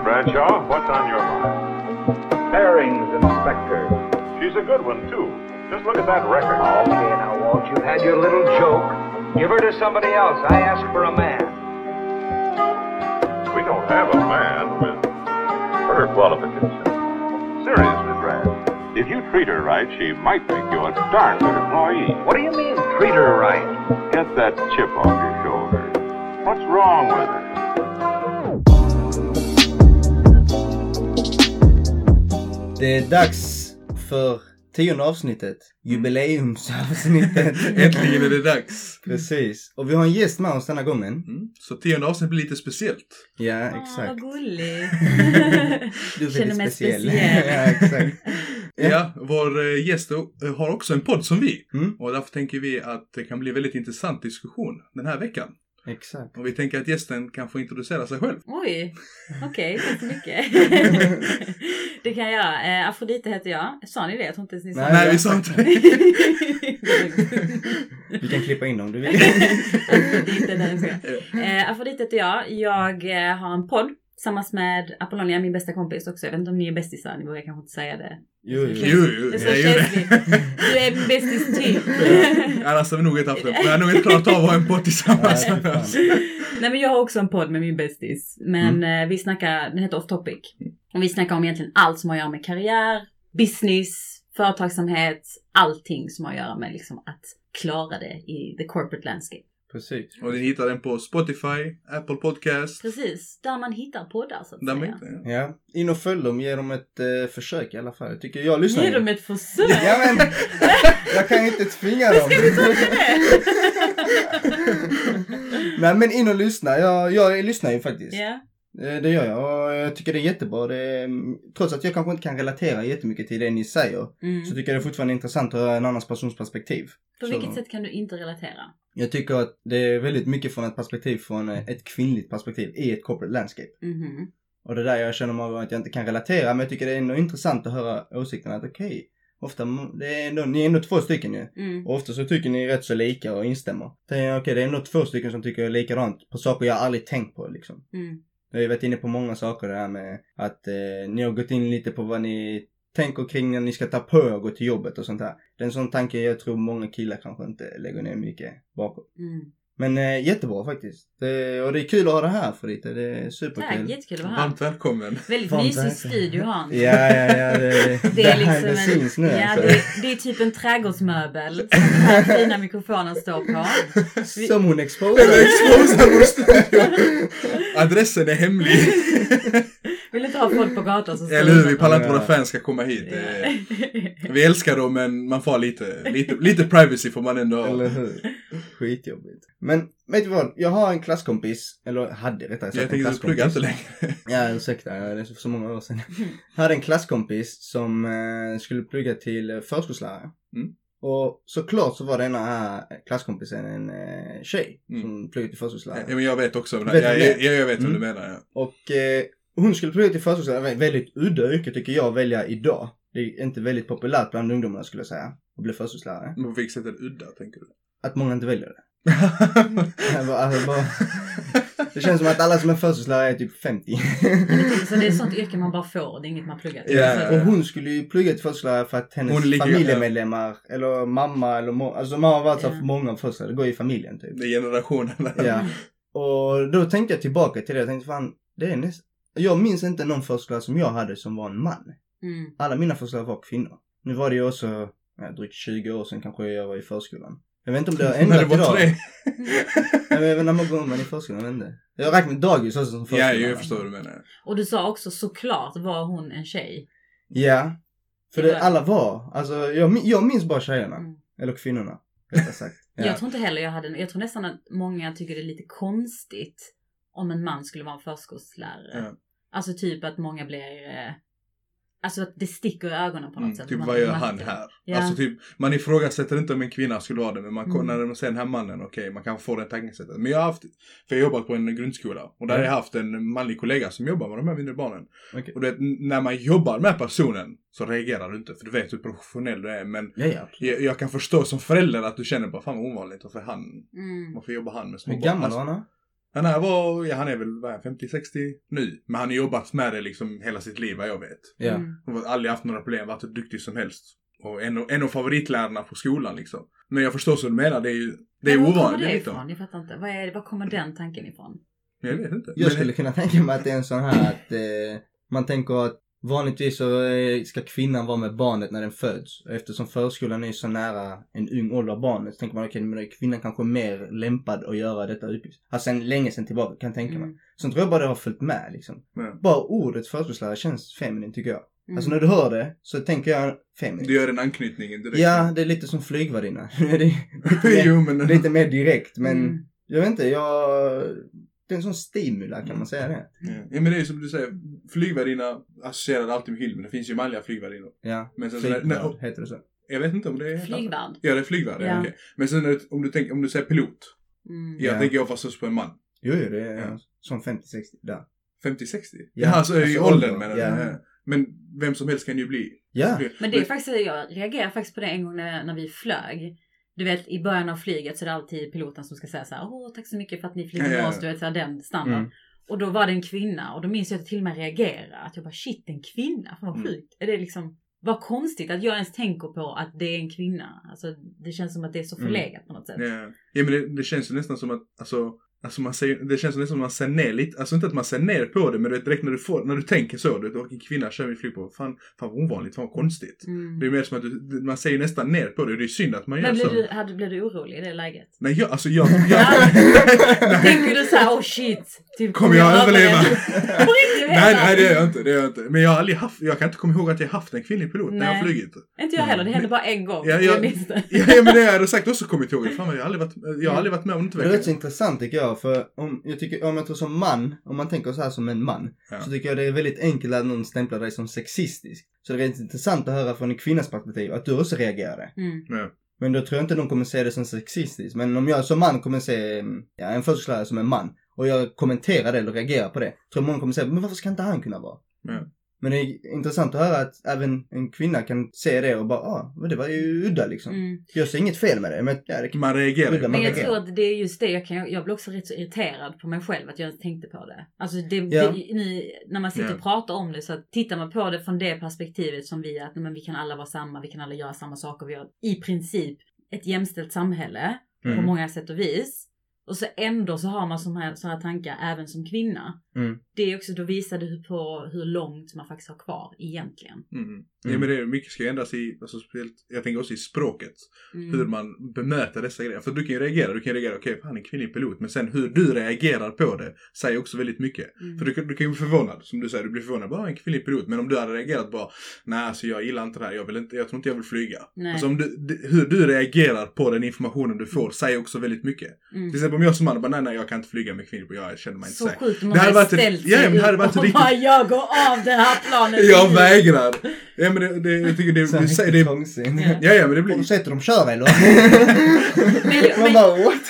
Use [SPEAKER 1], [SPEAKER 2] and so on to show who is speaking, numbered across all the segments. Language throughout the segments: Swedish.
[SPEAKER 1] Mr. Bradshaw, what's on your mind?
[SPEAKER 2] Bearings, Inspector.
[SPEAKER 1] She's a good one, too. Just look at that record.
[SPEAKER 2] Okay, now, Walt, you had your little joke. Give her to somebody else. I asked for a man.
[SPEAKER 1] We don't have a man with her qualifications. Seriously, Brad. If you treat her right, she might make you a darn good employee.
[SPEAKER 2] What do you mean, treat her right?
[SPEAKER 1] Get that chip off your shoulder. What's wrong with her?
[SPEAKER 3] Det är dags för tionde avsnittet. Jubileumsavsnittet.
[SPEAKER 4] Äntligen är det dags.
[SPEAKER 3] Precis. Och vi har en gäst med oss denna gången.
[SPEAKER 4] Mm. Så tionde avsnitt blir lite speciellt.
[SPEAKER 3] Ja,
[SPEAKER 5] Ah,
[SPEAKER 3] exakt.
[SPEAKER 5] vad gullig.
[SPEAKER 3] Du är
[SPEAKER 5] Känner
[SPEAKER 3] väldigt
[SPEAKER 5] mig
[SPEAKER 3] speciell.
[SPEAKER 5] speciell.
[SPEAKER 3] ja, exakt.
[SPEAKER 4] Ja, vår eh, gäst har också en podd som vi.
[SPEAKER 3] Mm.
[SPEAKER 4] Och därför tänker vi att det kan bli väldigt intressant diskussion den här veckan.
[SPEAKER 3] Exakt.
[SPEAKER 4] Och vi tänker att gästen kan få introducera sig själv.
[SPEAKER 5] Oj, okej, tack så mycket. det kan jag göra. Eh, Afrodite heter jag. Sa ni det? Jag tror inte ens ni sa
[SPEAKER 3] Nej,
[SPEAKER 4] Nej,
[SPEAKER 3] ja.
[SPEAKER 4] vi sa inte det.
[SPEAKER 3] Vi kan klippa in om du vill.
[SPEAKER 5] Afrodite. Eh, Afrodite heter jag. Jag eh, har en podd tillsammans med Apollonia, min bästa kompis också. Jag vet inte om ni är bästisar, ni vågar kanske inte säga det.
[SPEAKER 3] Jo, jo.
[SPEAKER 4] Jo, jo,
[SPEAKER 5] Det är
[SPEAKER 4] jag det.
[SPEAKER 5] Du är min bästis typ.
[SPEAKER 4] Annars har vi nog inte haft det. Vi har nog inte klarat av att ha en podd tillsammans.
[SPEAKER 3] Nej,
[SPEAKER 5] men jag har också en podd med min bästis. Men eh, vi snackar, den heter Off Topic. Och vi snackar om egentligen allt som har att göra med karriär, business, företagsamhet, allting som har att göra med liksom att klara det i the corporate landscape.
[SPEAKER 3] Precis.
[SPEAKER 4] Och ni hittar den på Spotify, Apple Podcast.
[SPEAKER 5] Precis, där man hittar poddar så att
[SPEAKER 4] Där man
[SPEAKER 5] säga.
[SPEAKER 4] inte-
[SPEAKER 3] Ja. In och följ dem. Ge dem ett eh, försök i alla fall. Jag tycker jag lyssnar
[SPEAKER 5] Ge
[SPEAKER 3] ju.
[SPEAKER 5] dem ett försök!
[SPEAKER 3] Ja men, jag kan inte tvinga dem. Nej men in och lyssna. Jag, jag lyssnar ju faktiskt.
[SPEAKER 5] Ja,
[SPEAKER 3] Eh, Det gör jag och jag tycker det är jättebra. Det är, trots att jag kanske inte kan relatera jättemycket till det ni säger.
[SPEAKER 5] mm.
[SPEAKER 3] Så tycker jag det är fortfarande intressant att höra en annans persons perspektiv.
[SPEAKER 5] På
[SPEAKER 3] Så-
[SPEAKER 5] vilket sätt kan du inte relatera?
[SPEAKER 3] Jag tycker att det är väldigt mycket från ett perspektiv från eh, ett kvinnligt perspektiv i ett corporate landscape.
[SPEAKER 5] Mhm.
[SPEAKER 3] Och det är där jag känner mig att jag inte kan relatera. Men jag tycker det är ändå intressant att höra åsikterna att okej. ofta, det är ändå, ni är ändå två stycken ju.
[SPEAKER 5] Mm.
[SPEAKER 3] Och ofta så tycker ni rätt så lika och instämmer. Okej, det är ändå två stycken som tycker likadant på saker jag aldrig tänkt på liksom.
[SPEAKER 5] Mm.
[SPEAKER 3] Jag har ju varit inne på många saker det här med att eh, ni har gått in lite på vad ni tänker kring när ni ska ta på er och gå till jobbet och sånt där. Det är en sån tanke jag tror många killar kanske inte lägger ner mycket bakom.
[SPEAKER 5] Mm.
[SPEAKER 3] Men eh, jättebra faktiskt. Det, och det är kul att ha det här för lite. Det är
[SPEAKER 5] Tack,
[SPEAKER 3] superkul.
[SPEAKER 5] jättekul att vara här.
[SPEAKER 4] Varmt välkommen.
[SPEAKER 5] Väldigt
[SPEAKER 3] Varmt
[SPEAKER 5] mysig studio har han.
[SPEAKER 3] Ja, ja, ja. Det,
[SPEAKER 5] Det är
[SPEAKER 3] behind
[SPEAKER 5] liksom
[SPEAKER 3] the scenes
[SPEAKER 5] en,
[SPEAKER 3] nu
[SPEAKER 5] ja,
[SPEAKER 3] alltså.
[SPEAKER 5] det, är- det är typ en trädgårdsmöbel som den här fina mikrofonen står på.
[SPEAKER 3] Som hon exposar.
[SPEAKER 4] exposar vår studio. Adressen är hemlig.
[SPEAKER 5] Vill inte ha folk på gatan som
[SPEAKER 4] Eller hur? Vi pallar inte våra fans ska komma hit. Vi älskar dem men man får lite, lite, lite privacy får man ändå ha.
[SPEAKER 3] Eller hur? Skitjobbigt. Men vet du vad? Jag har en klasskompis, eller hade rättare sagt
[SPEAKER 4] Jag
[SPEAKER 3] en
[SPEAKER 4] tänkte du
[SPEAKER 3] klasskompis.
[SPEAKER 4] pluggar inte längre.
[SPEAKER 3] Ja, ursäkta. Det är så många år sedan. Jag hade en klasskompis som eh, skulle plugga till eh, förskollärare.
[SPEAKER 4] Mm.
[SPEAKER 3] Och såklart så var denna här klasskompisen en eh, tjej
[SPEAKER 4] Mm.
[SPEAKER 3] som pluggade till förskollärare.
[SPEAKER 4] Ja, men jag vet också.
[SPEAKER 3] Vet
[SPEAKER 4] jag, jag,
[SPEAKER 3] det?
[SPEAKER 4] jag, jag vet vad
[SPEAKER 3] Mm.
[SPEAKER 4] du menar. Ja.
[SPEAKER 3] Och eh, hon skulle plugga till förskollärare. Väldigt udda yrke tycker jag att välja idag. Det är inte väldigt populärt bland ungdomarna skulle jag säga. Att bli förskollärare.
[SPEAKER 4] Men på vilket sätt är det udda, tänker du?
[SPEAKER 3] Att många inte väljer det. Bara, alltså, bara, det känns som att alla som är förskollärare är typ 50.
[SPEAKER 5] Så det är sånt yrke man bara får, det är inget man pluggar till. Så-
[SPEAKER 3] Och hon skulle ju plugga till förskollärare för att hennes
[SPEAKER 4] ligger-
[SPEAKER 3] familjemedlemmar, eller mamma eller mo- alltså mamma har varit så
[SPEAKER 5] Ja.
[SPEAKER 3] för många förskollärare, det går i familjen typ.
[SPEAKER 4] Det är generationerna.
[SPEAKER 3] Ja. Och då tänkte jag tillbaka till det, jag tänkte fan, det är nästan, jag minns inte någon förskollärare som jag hade som var en man.
[SPEAKER 5] Mm.
[SPEAKER 3] Alla mina förskollärare var kvinnor. Nu var det ju också, ja, drygt 20 år sedan kanske jag var i förskolan. Jag vet inte om det har
[SPEAKER 4] När
[SPEAKER 3] ändrat
[SPEAKER 4] det var
[SPEAKER 3] idag.
[SPEAKER 4] tre.
[SPEAKER 3] Jag vet inte när man går man i förskolan, jag vet inte. Jag räknar med dagis också som förskola.
[SPEAKER 4] Ja, jag förstår vad du menar.
[SPEAKER 5] Och du sa också såklart var hon en tjej.
[SPEAKER 3] Ja. För det, alla var, alltså jag, jag minns bara tjejerna.
[SPEAKER 5] Mm.
[SPEAKER 3] Eller kvinnorna, rättare sagt. Ja.
[SPEAKER 5] Jag tror inte heller jag hade, jag tror nästan att många tycker det är lite konstigt om en man skulle vara en förskollärare.
[SPEAKER 4] Ja.
[SPEAKER 5] Alltså typ att många blir, eh, alltså att det sticker i ögonen på något
[SPEAKER 4] Mm,
[SPEAKER 5] sätt.
[SPEAKER 4] typ
[SPEAKER 5] Man-
[SPEAKER 4] vad gör han här?
[SPEAKER 5] Ja.
[SPEAKER 4] Alltså typ, man ifrågasätter inte om en kvinna skulle vara det, men man,
[SPEAKER 5] Mm.
[SPEAKER 4] när man ser den här mannen, okej, man kan få det tankesättet. Men jag har haft, för jag har jobbat på en grundskola, och där har jag haft en manlig kollega som jobbar med de här mindre barnen.
[SPEAKER 3] Okej.
[SPEAKER 4] Och det, när man jobbar med personen så reagerar du inte, för du vet hur professionell du är. Men
[SPEAKER 3] Ja, ja.
[SPEAKER 4] jag, jag kan förstå som förälder att du känner bara, fan vad ovanligt, varför han,
[SPEAKER 5] Mm.
[SPEAKER 4] varför jobbar han med små
[SPEAKER 3] Hur
[SPEAKER 4] barn?
[SPEAKER 3] gammal
[SPEAKER 4] Alltså,
[SPEAKER 3] var han? Då?
[SPEAKER 4] Han är, var, ja, han är väl vad är han, 50-60 nu. Men han har jobbat med det liksom hela sitt liv vad jag vet.
[SPEAKER 3] Ja.
[SPEAKER 5] Mm.
[SPEAKER 4] Han har aldrig haft några problem, varit hur duktig som helst. Och en, av- en av favoritlärarna på skolan liksom. Men jag förstår vad du menar, det är ju, det är
[SPEAKER 5] Men var kommer
[SPEAKER 4] ovanligt.
[SPEAKER 5] det
[SPEAKER 4] liksom.
[SPEAKER 5] ifrån? Jag fattar inte. Var, är, var kommer den tanken ifrån?
[SPEAKER 4] Jag vet inte.
[SPEAKER 3] Jag
[SPEAKER 4] Men-
[SPEAKER 3] skulle kunna tänka mig att det är en sån här att eh, man tänker att vanligtvis så eh, ska kvinnan vara med barnet när den föds. Och Eftersom förskolan är så nära en ung ålder av barnet så tänker man okej, är kvinnan kanske mer lämpad att göra detta uppgift. Alltså sen länge sen tillbaka kan jag tänka mig.
[SPEAKER 5] Mm.
[SPEAKER 3] Sen tror jag bara det har följt med liksom.
[SPEAKER 4] Ja.
[SPEAKER 3] Bara ordet förskollärare känns feminin tycker jag.
[SPEAKER 5] Mm.
[SPEAKER 3] Alltså när du hör det så tänker jag feminin.
[SPEAKER 4] Du gör en anknytning direkt.
[SPEAKER 3] Ja, det är lite som flygvärdinna. är lite mer,
[SPEAKER 4] jo men...
[SPEAKER 3] lite mer direkt men
[SPEAKER 5] Mm.
[SPEAKER 3] jag vet inte, jag... Det är en sån stimula kan man säga det.
[SPEAKER 4] Ja. ja men det är som du säger, flygvärdinna associerar alltid med film. Det finns ju manliga flygvärdinnor.
[SPEAKER 3] Ja.
[SPEAKER 4] Men sen,
[SPEAKER 3] Flygvärd,
[SPEAKER 4] nej,
[SPEAKER 3] heter det så?
[SPEAKER 4] jag vet inte om det är...
[SPEAKER 5] Flygvärd.
[SPEAKER 4] Ja det är flygvärd, ja.
[SPEAKER 5] Ja.
[SPEAKER 4] okej. Men sen om du tänker, om du säger pilot.
[SPEAKER 5] Mm.
[SPEAKER 4] Jag
[SPEAKER 3] Ja.
[SPEAKER 4] tänker jag fast på en man.
[SPEAKER 3] Jo, jo, det är
[SPEAKER 4] Ja.
[SPEAKER 3] som 50-60 där.
[SPEAKER 4] 50-60?
[SPEAKER 3] Ja,
[SPEAKER 4] Jaha, så är det ju
[SPEAKER 3] alltså
[SPEAKER 4] åldern
[SPEAKER 3] ålder,
[SPEAKER 4] menar du? Ja. Men vem som helst kan ju bli.
[SPEAKER 3] Ja.
[SPEAKER 5] Men det är faktiskt, jag reagerar faktiskt på det en gång när, när vi flög. Du vet i början av flyget så är det alltid piloten som ska säga så här, åh tack så mycket för att ni flyger med oss, du vet så här, den standard.
[SPEAKER 3] Mm.
[SPEAKER 5] Och då var det en kvinna och då minns jag att jag till och med reagerade. Att jag bara shit en kvinna, fan vad
[SPEAKER 4] Mm.
[SPEAKER 5] sjukt. Är det liksom, vad konstigt att jag ens tänker på att det är en kvinna. Alltså det känns som att det är så
[SPEAKER 3] Mm.
[SPEAKER 5] förlegat på något sätt.
[SPEAKER 4] Ja, ja men det, det känns ju nästan som att, alltså, alltså man säger, det känns nästan som man ser ner lite, alltså inte att man ser ner på det, men du vet direkt när du får, när du tänker så, du "Åh, en kvinna kör vi flyg på, fan, fan vad ovanligt, fan vad konstigt.
[SPEAKER 5] Mm.
[SPEAKER 4] Det är mer som att du, man säger nästan ner på det och det är synd att man gör
[SPEAKER 5] Men blev
[SPEAKER 4] så.
[SPEAKER 5] du, hade, blev du orolig i det läget?
[SPEAKER 4] Nej, jag, alltså jag, jag nej,
[SPEAKER 5] Tänker du såhär, oh shit. Typ,
[SPEAKER 4] Kommer jag överleva? Nej, nej, det är jag inte, det är jag inte. Men jag har aldrig haft, jag kan inte komma ihåg att jag haft en kvinnlig pilot när jag har
[SPEAKER 5] Nej.
[SPEAKER 4] flugit.
[SPEAKER 5] Inte jag heller, det hände bara en gång.
[SPEAKER 4] Ja,
[SPEAKER 5] Ja,
[SPEAKER 4] jag-
[SPEAKER 5] jag.
[SPEAKER 4] Ja, ja men det har jag sagt också kommit ihåg. Fan, jag har aldrig varit, jag har aldrig varit med om det
[SPEAKER 3] Det är rätt så intressant tycker jag, för om jag tycker, om jag tror som man, om man tänker så här som en man,
[SPEAKER 4] Ja.
[SPEAKER 3] så tycker jag det är väldigt enkelt att någon stämplar dig som sexistisk. Så det är rätt intressant att höra från en kvinnas perspektiv, att du också reagerade.
[SPEAKER 5] Mm.
[SPEAKER 4] Ja.
[SPEAKER 3] Men då tror jag inte någon kommer se det som sexistiskt. Men om jag som man kommer se mm, ja, en förskollärare som en man och jag kommenterar det eller reagerar på det. Tror jag många kommer säga, men varför ska inte han kunna vara?
[SPEAKER 4] Ja.
[SPEAKER 3] Men det är intressant att höra att även en kvinna kan se det och bara, ah, men det var ju udda liksom.
[SPEAKER 5] Mm.
[SPEAKER 3] Jag ser inget fel med det, men ja, det kan...
[SPEAKER 4] Man reagerar
[SPEAKER 3] Udda, man
[SPEAKER 5] Men jag
[SPEAKER 3] reagerar.
[SPEAKER 5] tror att det är just det, jag, kan, jag blir också rätt så irriterad på mig själv att jag tänkte på det. Alltså det,
[SPEAKER 3] Ja.
[SPEAKER 5] det, nu, när man sitter
[SPEAKER 4] Ja.
[SPEAKER 5] och pratar om det så att tittar man på det från det perspektivet som vi att men vi kan alla vara samma, vi kan alla göra samma saker, vi har i princip ett jämställt samhälle på
[SPEAKER 3] Mm.
[SPEAKER 5] många sätt och vis. Och så ändå så har man sådana här, såna här tankar även som kvinna.
[SPEAKER 3] Mm.
[SPEAKER 5] Det är också, då visar det hur- på hur långt man faktiskt har kvar egentligen.
[SPEAKER 4] Mm. Ja men det är mycket ska ändras i, alltså jag tänker också i språket.
[SPEAKER 5] Mm.
[SPEAKER 4] Hur man bemöter dessa grejer. För du kan ju reagera, du kan ju reagera, okej fan en kvinnlig pilot. Men sen hur du reagerar på det säger också väldigt mycket.
[SPEAKER 5] Mm.
[SPEAKER 4] För du, kan- du kan ju bli förvånad, som du säger, du blir förvånad, bara en kvinnlig pilot. Men om du hade reagerat bara, nej alltså jag gillar inte det här, jag vill inte, jag tror inte jag vill flyga.
[SPEAKER 5] Nej.
[SPEAKER 4] Alltså om du, hur du reagerar på den informationen du får säger också väldigt mycket.
[SPEAKER 5] Mm.
[SPEAKER 4] Till exempel om jag som man bara, nej nej jag kan inte flyga med kvinnor, jag känner mig inte
[SPEAKER 5] Så
[SPEAKER 4] säker.
[SPEAKER 5] sjukt om
[SPEAKER 4] Det
[SPEAKER 5] någon
[SPEAKER 4] hade
[SPEAKER 5] ställt sig upp och
[SPEAKER 4] riktigt-
[SPEAKER 5] bara jag går av det här planet.
[SPEAKER 4] Jag vägrar! Ja men det, det, jag tycker det,
[SPEAKER 3] Så
[SPEAKER 4] det, det, det,
[SPEAKER 3] trångsynt.
[SPEAKER 5] Ja.
[SPEAKER 4] ja ja men det
[SPEAKER 3] Och
[SPEAKER 4] blir,
[SPEAKER 3] sätter dem kör eller?
[SPEAKER 5] Men, jag-
[SPEAKER 3] Man bara what?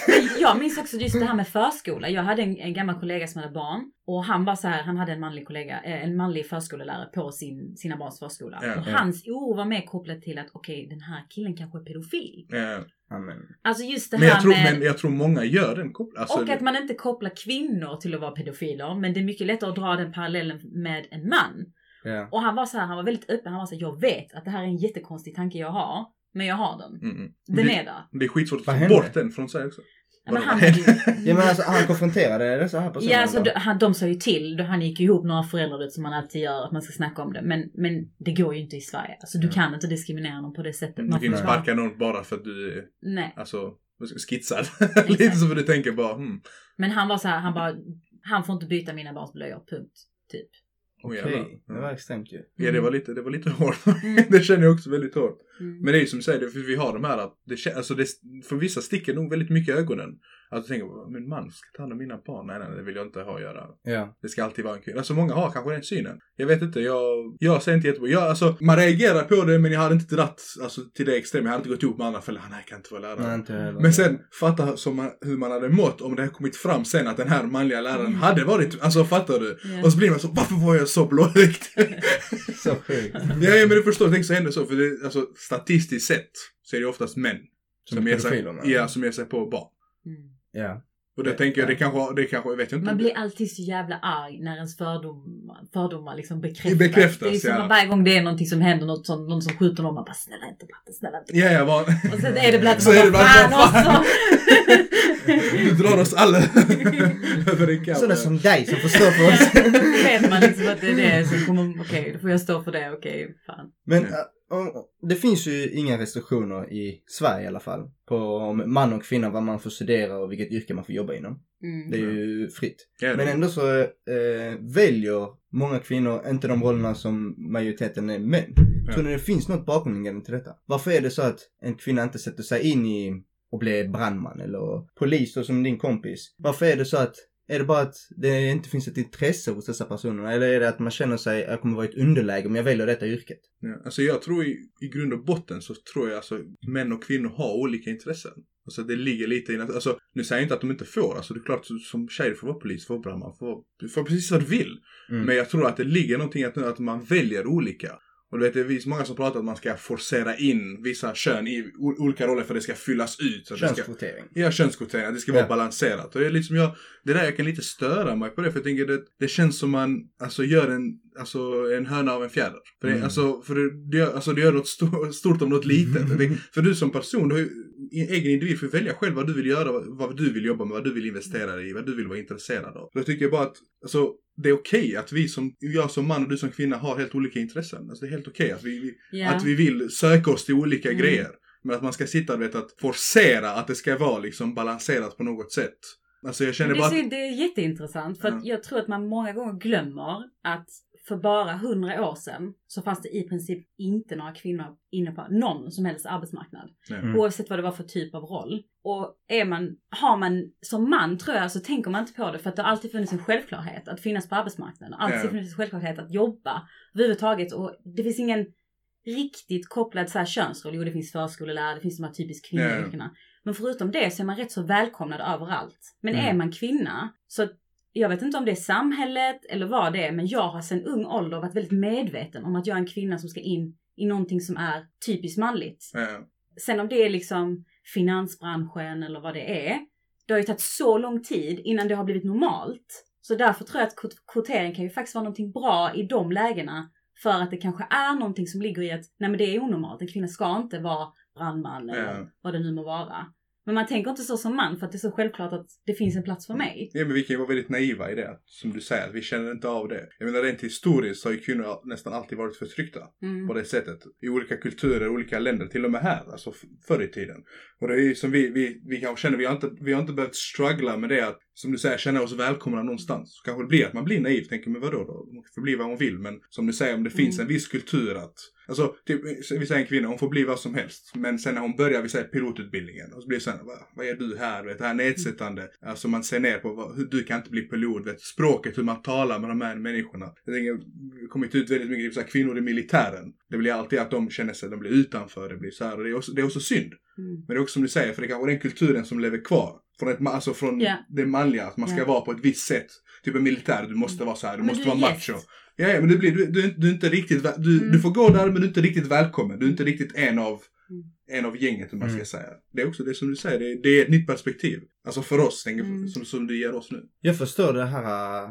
[SPEAKER 5] jag minns också just det här med förskola. Jag hade en, en gammal kollega som hade barn och han var så här, han hade en manlig kollega, eh, en manlig förskollärare på sin, sina barns förskola.
[SPEAKER 4] Ja.
[SPEAKER 5] och
[SPEAKER 3] Ja.
[SPEAKER 5] hans oro var mer kopplat till att okej, den här killen kanske är pedofil.
[SPEAKER 4] ja.
[SPEAKER 3] Amen.
[SPEAKER 5] Alltså just det
[SPEAKER 4] Men
[SPEAKER 5] här
[SPEAKER 4] jag, tror,
[SPEAKER 5] med...
[SPEAKER 4] men jag tror många gör den kopplingen. Alltså,
[SPEAKER 5] och att man inte kopplar kvinnor till att vara pedofiler. Men det är mycket lättare att dra den parallellen med en man.
[SPEAKER 3] Ja.
[SPEAKER 5] Och han var så här, han var väldigt öppen. Han var så här, jag vet att det här är en jättekonstig tanke jag har. Men jag har den.
[SPEAKER 4] Mm, mm.
[SPEAKER 5] Den
[SPEAKER 4] det,
[SPEAKER 5] är där.
[SPEAKER 4] det är skitsvårt att få bort den från sig också.
[SPEAKER 5] Ja, men han
[SPEAKER 3] Ja men alltså han konfronterade dessa här personerna.
[SPEAKER 5] Ja, alltså,
[SPEAKER 3] då?
[SPEAKER 5] de, han, de sa ju till. Då Han gick ihop några föräldrar som man alltid gör, att man ska snacka om det. Men, men det går ju inte i Sverige. Alltså du
[SPEAKER 4] Mm.
[SPEAKER 5] kan inte diskriminera någon på det sättet.
[SPEAKER 4] Du kan inte sparka någon bara för att du är
[SPEAKER 5] Nej.
[SPEAKER 4] alltså, skitsad. Lite så för du tänker bara, hmm.
[SPEAKER 5] Men han var så här, han bara, han får inte byta mina barns blöjor, punkt. Typ.
[SPEAKER 3] Okej,
[SPEAKER 4] jävlar.
[SPEAKER 3] det var extremt ju.
[SPEAKER 4] Ja det var lite, det var lite hårt.
[SPEAKER 5] Mm.
[SPEAKER 4] det känner jag också väldigt hårt.
[SPEAKER 5] Mm.
[SPEAKER 4] Men det är ju som du säger, vi har de här att det, alltså det, för vissa sticker nog väldigt mycket i ögonen. Att du tänker, min man ska ta hand om mina barn. Nej, nej, det vill jag inte ha att göra.
[SPEAKER 3] Ja.
[SPEAKER 4] Det ska alltid vara en kvinna. Alltså många har kanske den synen. Jag vet inte, jag, jag säger inte jättebra. Jag, alltså, man reagerar på det men jag hade inte dratt alltså, till det extrema. Jag hade inte gått ihop med andra för nej, jag kan inte vara lärare.
[SPEAKER 3] Nej, inte heller.
[SPEAKER 4] Men sen fatta som man, hur man hade mått om det hade kommit fram sen att den här manliga läraren
[SPEAKER 5] Mm.
[SPEAKER 4] hade varit, alltså fattar du?
[SPEAKER 5] Ja.
[SPEAKER 4] Och så blir man så, varför var jag så blåögd?
[SPEAKER 3] Så sjukt.
[SPEAKER 4] ja, ja men du förstår, tänk så händer så. För det, alltså statistiskt sett så är det oftast män
[SPEAKER 3] Som
[SPEAKER 4] som, ger sig, ja, som ger sig på barn.
[SPEAKER 5] Mm.
[SPEAKER 3] Ja.
[SPEAKER 4] Och det tänker jag, det kanske, det kanske, jag vet inte.
[SPEAKER 5] Man blir alltid så jävla arg när ens fördomar, fördomar liksom bekräftas.
[SPEAKER 4] Bekräftas,
[SPEAKER 5] det är som
[SPEAKER 4] ja.
[SPEAKER 5] varje gång det är någonting som händer, något som, någon som skjuter någon, man bara snälla inte Blatte, snälla inte.
[SPEAKER 4] Ja, ja, vad...
[SPEAKER 5] Och sen är det Blatte
[SPEAKER 4] Så
[SPEAKER 5] som bara fan också.
[SPEAKER 4] Du drar oss alla över en kam.
[SPEAKER 3] Sådana som dig som förstår för oss.
[SPEAKER 5] Vet man liksom att det är det som kommer, okej då får jag stå för det, okej fan.
[SPEAKER 3] Men det finns ju inga restriktioner i Sverige i alla fall. På om man och kvinna, vad man får studera och vilket yrke man får jobba inom.
[SPEAKER 5] Mm.
[SPEAKER 3] Det är ju fritt.
[SPEAKER 4] Ja,
[SPEAKER 3] Men ändå så eh, väljer många kvinnor inte de rollerna som majoriteten är män.
[SPEAKER 4] Ja.
[SPEAKER 3] Tror ni det finns något bakomliggande till detta? Varför är det så att en kvinna inte sätter sig in i och blir brandman eller polis då, som din kompis? Varför är det så att är det bara att det inte finns ett intresse hos dessa personer? Eller är det att man känner sig, jag kommer vara i ett underläge om jag väljer detta yrket?
[SPEAKER 4] Ja, alltså jag tror i, i grund och botten så tror jag alltså män och kvinnor har olika intressen. Alltså det ligger lite i, alltså nu säger jag inte att de inte får, alltså det är klart som tjej får vara polis, får brandman, får, får precis vad du vill.
[SPEAKER 3] Mm.
[SPEAKER 4] Men jag tror att det ligger någonting att, att man väljer olika. Och du vet, det finns många som pratar om att man ska forcera in vissa kön i olika roller för att det ska fyllas ut. Så det ska,
[SPEAKER 3] Könskvotering.
[SPEAKER 4] Ja, könskvotering. Att det ska vara
[SPEAKER 3] Ja.
[SPEAKER 4] balanserat. Och det är liksom jag, det där jag kan lite störa mig på det. För jag tänker det, det känns som man, alltså gör en, alltså en höna av en fjäder. För det,
[SPEAKER 3] Mm.
[SPEAKER 4] alltså, för det, det, alltså det gör något stort, stort av något litet. Tänker, för du som person, du har ju, egen individ får välja själv vad du vill göra, vad, vad du vill jobba med, vad du vill investera i, vad du vill vara intresserad av. Då tycker jag bara att, alltså det är okej att vi som, jag som man och du som kvinna har helt olika intressen. Alltså det är helt okej att vi,
[SPEAKER 5] Ja.
[SPEAKER 4] att vi vill söka oss till olika
[SPEAKER 5] Mm.
[SPEAKER 4] grejer. Men att man ska sitta och vet att forcera att det ska vara liksom balanserat på något sätt. Alltså jag känner
[SPEAKER 5] det,
[SPEAKER 4] bara att,
[SPEAKER 5] det är jätteintressant för att jag tror att man många gånger glömmer att för bara hundra år sedan så fanns det i princip inte några kvinnor inne på någon som helst arbetsmarknad.
[SPEAKER 3] Mm.
[SPEAKER 5] Oavsett vad det var för typ av roll. Och är man, har man som man tror jag så tänker man inte på det för att det har alltid funnits en självklarhet att finnas på arbetsmarknaden. Alltid
[SPEAKER 4] Ja.
[SPEAKER 5] funnits en självklarhet att jobba överhuvudtaget och det finns ingen riktigt kopplad så här könsroll. Jo det finns förskollärare, det finns de här typiskt kvinnoyrkena. Men förutom det så är man rätt så välkomnad överallt. Men
[SPEAKER 3] Mm.
[SPEAKER 5] är man kvinna så jag vet inte om det är samhället eller vad det är men jag har sedan ung ålder varit väldigt medveten om att jag är en kvinna som ska in i någonting som är typiskt manligt.
[SPEAKER 4] ja,
[SPEAKER 5] Sen om det är liksom finansbranschen eller vad det är. Det har ju tagit så lång tid innan det har blivit normalt. Så därför tror jag att kvot- kvotering kan ju faktiskt vara någonting bra i de lägena. För att det kanske är någonting som ligger i att nej men det är onormalt. En kvinna ska inte vara brandman eller
[SPEAKER 4] Ja.
[SPEAKER 5] vad det nu må vara. Men man tänker inte så som man för att det är så självklart att det finns en plats för mig.
[SPEAKER 4] ja men vi kan ju vara väldigt naiva i det. Som du säger, vi känner inte av det. Jag menar rent historiskt så har ju kvinnor nästan alltid varit förtryckta.
[SPEAKER 5] Mm.
[SPEAKER 4] på det sättet. I olika kulturer, olika länder, till och med här, alltså förr i tiden. Och det är ju som vi, vi, vi kanske känner, vi har, inte, vi har inte behövt struggla med det att, som du säger, känna oss välkomna någonstans. Så kanske det blir att man blir naiv, tänker men vadå då? Hon får bli vad hon vill. Men som du säger, om det finns
[SPEAKER 5] Mm.
[SPEAKER 4] en viss kultur att, alltså, typ, vi säger en kvinna, hon får bli vad som helst. Men sen när hon börjar, vi säger pilotutbildningen, och så blir det sen, vad, vad är du här? Vet, det här nedsättande, alltså man ser ner på, vad, du kan inte bli pilot, vet, språket, hur man talar med de här människorna. Jag tänker, det har kommit ut väldigt mycket, typ så här, kvinnor i militären. Det blir alltid att de känner sig, de blir utanför, det blir så här, och det är också, det är också synd.
[SPEAKER 5] Mm.
[SPEAKER 4] Men det är också som du säger, för det kanske är den kulturen som lever kvar. Från, ett, alltså från
[SPEAKER 5] Ja.
[SPEAKER 4] det manliga, att man ska
[SPEAKER 5] Ja.
[SPEAKER 4] vara på ett visst sätt. Typ en militär, du måste vara så här, du
[SPEAKER 5] Men
[SPEAKER 4] måste
[SPEAKER 5] du
[SPEAKER 4] vara macho. Ja, ja, men du, blir, du, du, du är inte riktigt, du,
[SPEAKER 5] Mm.
[SPEAKER 4] du får gå där men du är inte riktigt välkommen. Du är inte riktigt en av,
[SPEAKER 5] Mm.
[SPEAKER 4] en av gänget, om man ska
[SPEAKER 3] Mm.
[SPEAKER 4] säga. Det är också det som du säger, det, det är ett nytt perspektiv. Alltså för oss,
[SPEAKER 5] Mm.
[SPEAKER 4] som, som du ger oss nu.
[SPEAKER 3] Jag förstår det här,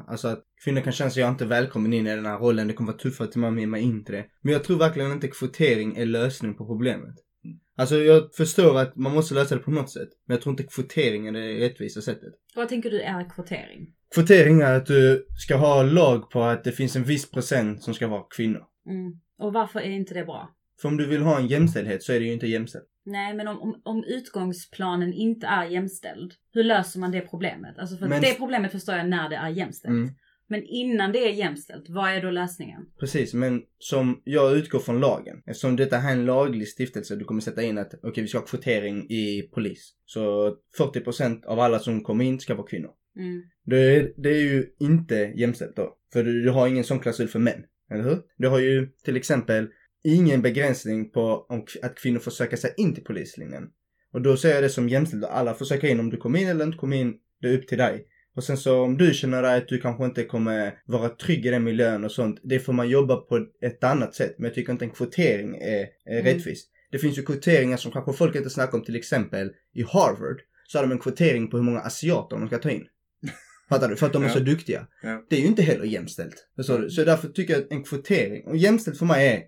[SPEAKER 3] alltså att kvinnor kan känna sig jag är inte välkommen in i den här rollen, det kommer vara tuffare till mig med mig in till det. Men jag tror verkligen inte kvotering är lösning på problemet. Alltså jag förstår att man måste lösa det på något sätt, men jag tror inte kvotering är det rättvisa sättet.
[SPEAKER 5] Vad tänker du är kvotering?
[SPEAKER 3] Kvotering är att du ska ha lag på att det finns en viss procent som ska vara kvinnor.
[SPEAKER 5] Mm. Och varför är inte det bra?
[SPEAKER 3] För om du vill ha en jämställdhet så är det ju inte jämställt.
[SPEAKER 5] Nej, men om, om, om utgångsplanen inte är jämställd, hur löser man det problemet? Alltså för
[SPEAKER 3] Men-
[SPEAKER 5] det problemet förstår jag när det är jämställt.
[SPEAKER 3] Mm.
[SPEAKER 5] Men innan det är jämställt, vad är då lösningen?
[SPEAKER 3] Precis, men som jag utgår från lagen. Eftersom detta här är en laglig stiftelse, du kommer sätta in att okej vi ska ha kvotering i polis. Så 40% av alla som kommer in ska vara kvinnor.
[SPEAKER 5] Mm.
[SPEAKER 3] Det är, det är ju inte jämställt då. För du, du har ingen sån klausul för män. Eller hur? Du har ju till exempel ingen begränsning på om, att kvinnor får söka sig in till polislinjen. Och då ser jag det som jämställt. Alla får söka in om du kommer in eller inte kommer in. Det är upp till dig. Och sen så om du känner dig att du kanske inte kommer vara trygg i den miljön och sånt. Det får man jobba på ett annat sätt. Men jag tycker inte en kvotering är, är
[SPEAKER 5] Mm.
[SPEAKER 3] rättvist. Det finns ju kvoteringar som kanske folk inte snackar om till exempel i Harvard. så har de en kvotering på hur många asiater de ska ta in. Fattar du? För att de är
[SPEAKER 4] Ja.
[SPEAKER 3] så duktiga.
[SPEAKER 4] Ja.
[SPEAKER 3] Det är ju inte heller jämställt. Förstår du? Så därför tycker jag att en kvotering, och jämställt för mig är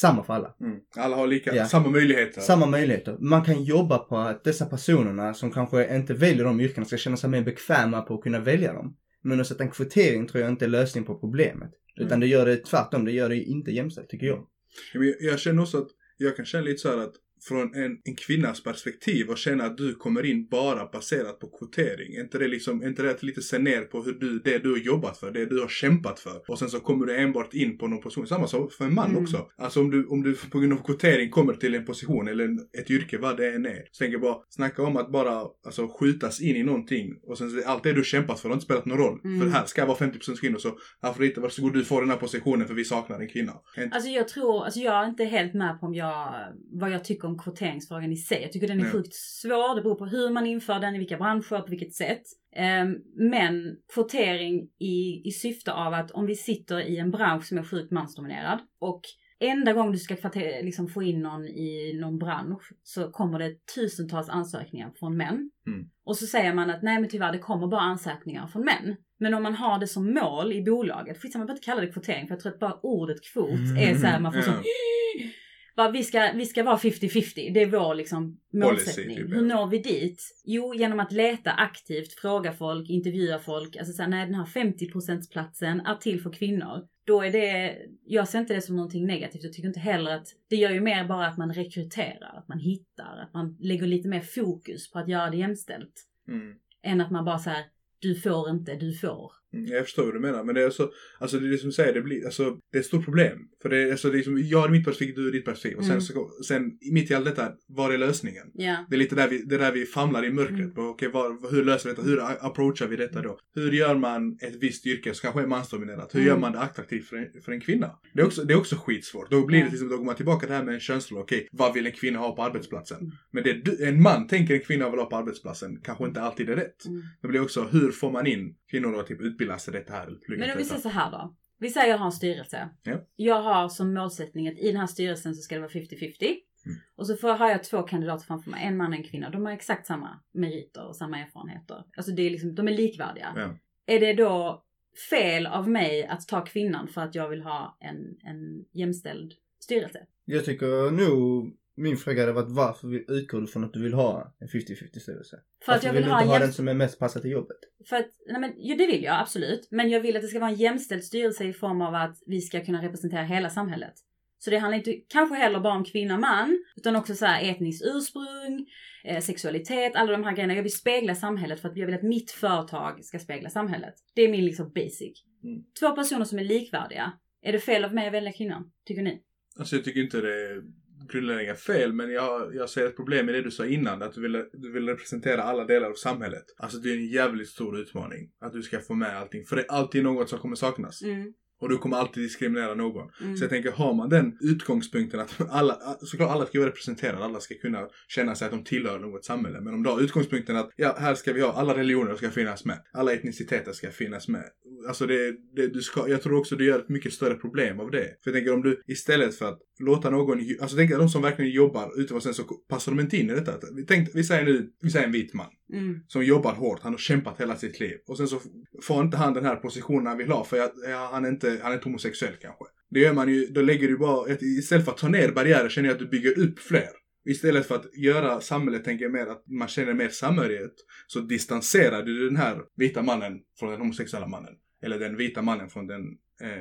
[SPEAKER 3] samma för alla.
[SPEAKER 4] Mm. Alla har lika,
[SPEAKER 3] Ja.
[SPEAKER 4] samma möjligheter.
[SPEAKER 3] Samma möjligheter. Man kan jobba på att dessa personerna som kanske inte väljer de yrkena ska känna sig mer bekväma på att kunna välja dem. Men att sätta en kvotering tror jag inte är lösning på problemet. Utan det gör det tvärtom, det gör det inte jämställt tycker jag.
[SPEAKER 4] Jag, jag känner också att jag kan känna lite så här att från en, en kvinnas perspektiv och känna att du kommer in bara baserat på kvotering. Är inte det liksom, är inte det att lite se ner på hur du, det du har jobbat för, det du har kämpat för. Och sen så kommer du enbart in på någon position. Samma sak för en man
[SPEAKER 5] Mm.
[SPEAKER 4] också. Alltså om du, om du på grund av kvotering kommer till en position eller en, ett yrke, vad det än är. Så tänker jag bara, snacka om att bara alltså, skjutas in i någonting och sen allt det du kämpat för har inte spelat någon roll.
[SPEAKER 5] Mm.
[SPEAKER 4] För här ska vara 50% kvinnor så Afrodite, varsågod du får den här positionen för vi saknar en kvinna.
[SPEAKER 5] Alltså jag tror, alltså jag är inte helt med på om jag, vad jag tycker om kvoteringsfrågan i sig. Jag tycker den är
[SPEAKER 4] Nej.
[SPEAKER 5] sjukt svår. Det beror på hur man inför den, i vilka branscher, på vilket sätt. Ehm, men kvotering i, i syfte av att om vi sitter i en bransch som är sjukt mansdominerad och enda gång du ska kvote- liksom få in någon i någon bransch så kommer det tusentals ansökningar från män.
[SPEAKER 4] Mm.
[SPEAKER 5] Och så säger man att nej men tyvärr det kommer bara ansökningar från män. Men om man har det som mål i bolaget, skitsamma man behöver inte kalla det kvotering för jag tror att bara ordet kvot är så här, man får
[SPEAKER 4] Ja.
[SPEAKER 5] så bara, vi, ska, vi ska vara 50-50, det är vår liksom målsättning.
[SPEAKER 4] typ, ja.
[SPEAKER 5] Hur når vi dit? Jo, genom att leta aktivt, fråga folk, intervjua folk. Alltså såhär, nej den här 50% platsen är till för kvinnor. Då är det, jag ser inte det som någonting negativt. Jag tycker inte heller att, det gör ju mer bara att man rekryterar, att man hittar, att man lägger lite mer fokus på att göra det jämställt.
[SPEAKER 4] Mm.
[SPEAKER 5] Än att man bara så här, du får inte, du får.
[SPEAKER 4] Mm, Jag förstår vad du menar, men det är så, alltså det är det som säger, det blir, alltså det är ett stort problem. För det är, alltså det är som, jag har mitt perspektiv, du har ditt perspektiv. Och sen,
[SPEAKER 5] Mm.
[SPEAKER 4] så, sen mitt i allt detta, var är lösningen?
[SPEAKER 5] Ja.
[SPEAKER 4] Det är lite där vi, det är där vi famlar i mörkret.
[SPEAKER 5] Mm.
[SPEAKER 4] på, Okej, var, hur löser vi detta? Hur approachar vi detta då? Hur gör man ett visst yrke som kanske är mansdominerat? Hur
[SPEAKER 5] Mm.
[SPEAKER 4] gör man det attraktivt för en, för en kvinna? Det är, också, det är också skitsvårt. Då blir det exempel, då går man tillbaka till det här med en könsroll. Okej, vad vill en kvinna ha på arbetsplatsen?
[SPEAKER 5] Mm.
[SPEAKER 4] Men det en man tänker en kvinna vill ha på arbetsplatsen kanske inte alltid är rätt.
[SPEAKER 5] Mm.
[SPEAKER 4] Det blir också, hur får man in kvinnor att typ utbilda sig detta här? eller
[SPEAKER 5] Men om vi säger så här då. Vi säger jag har en styrelse.
[SPEAKER 4] Ja.
[SPEAKER 5] Jag har som målsättning att i den här styrelsen så ska det vara 50-50.
[SPEAKER 4] Mm.
[SPEAKER 5] Och så får, har jag två kandidater framför mig, en man och en kvinna. De har exakt samma meriter och samma erfarenheter. Alltså det är liksom, de är likvärdiga.
[SPEAKER 4] Ja.
[SPEAKER 5] Är det då fel av mig att ta kvinnan för att jag vill ha en, en jämställd styrelse?
[SPEAKER 3] Jag tycker nog min fråga hade varit varför utgår du från att du vill ha en 50-50 styrelse?
[SPEAKER 5] För att
[SPEAKER 3] Varför
[SPEAKER 5] jag vill
[SPEAKER 3] du
[SPEAKER 5] ha
[SPEAKER 3] inte ha den som är mest passad till jobbet?
[SPEAKER 5] För att, nej men, jo det vill jag absolut. Men jag vill att det ska vara en jämställd styrelse i form av att vi ska kunna representera hela samhället. Så det handlar inte kanske heller bara om kvinna man, utan också så här etniskt ursprung, eh, sexualitet, alla de här grejerna. Jag vill spegla samhället för att jag vill att mitt företag ska spegla samhället. Det är min liksom basic.
[SPEAKER 4] Mm.
[SPEAKER 5] Två personer som är likvärdiga. Är det fel av mig att välja kvinnan? Tycker ni?
[SPEAKER 4] Alltså jag tycker inte det är grundläggande fel, men jag, jag ser ett problem i det du sa innan, att du vill, du vill representera alla delar av samhället. Alltså det är en jävligt stor utmaning, att du ska få med allting. För det är alltid något som kommer saknas.
[SPEAKER 5] Mm.
[SPEAKER 4] Och du kommer alltid diskriminera någon.
[SPEAKER 5] Mm.
[SPEAKER 4] Så jag tänker, har man den utgångspunkten att alla, såklart alla ska vara representerade, alla ska kunna känna sig att de tillhör något samhälle. Men om du har utgångspunkten att, ja, här ska vi ha, alla religioner ska finnas med. Alla etniciteter ska finnas med. Alltså det, det du ska, jag tror också du gör ett mycket större problem av det. För jag tänker om du istället för att låta någon, alltså tänk de som verkligen jobbar och sen så passar de inte in i detta. Tänk, vi säger nu, vi säger en vit man
[SPEAKER 5] Mm.
[SPEAKER 4] som jobbar hårt, han har kämpat hela sitt liv. Och sen så får inte han den här positionen han vill ha för att, ja, han, är inte, han är inte homosexuell kanske. Det gör man ju, då lägger du bara, istället för att ta ner barriärer känner jag att du bygger upp fler. Istället för att göra samhället, tänker jag mer att man känner mer samhörighet, så distanserar du den här vita mannen från den homosexuella mannen. Eller den vita mannen från den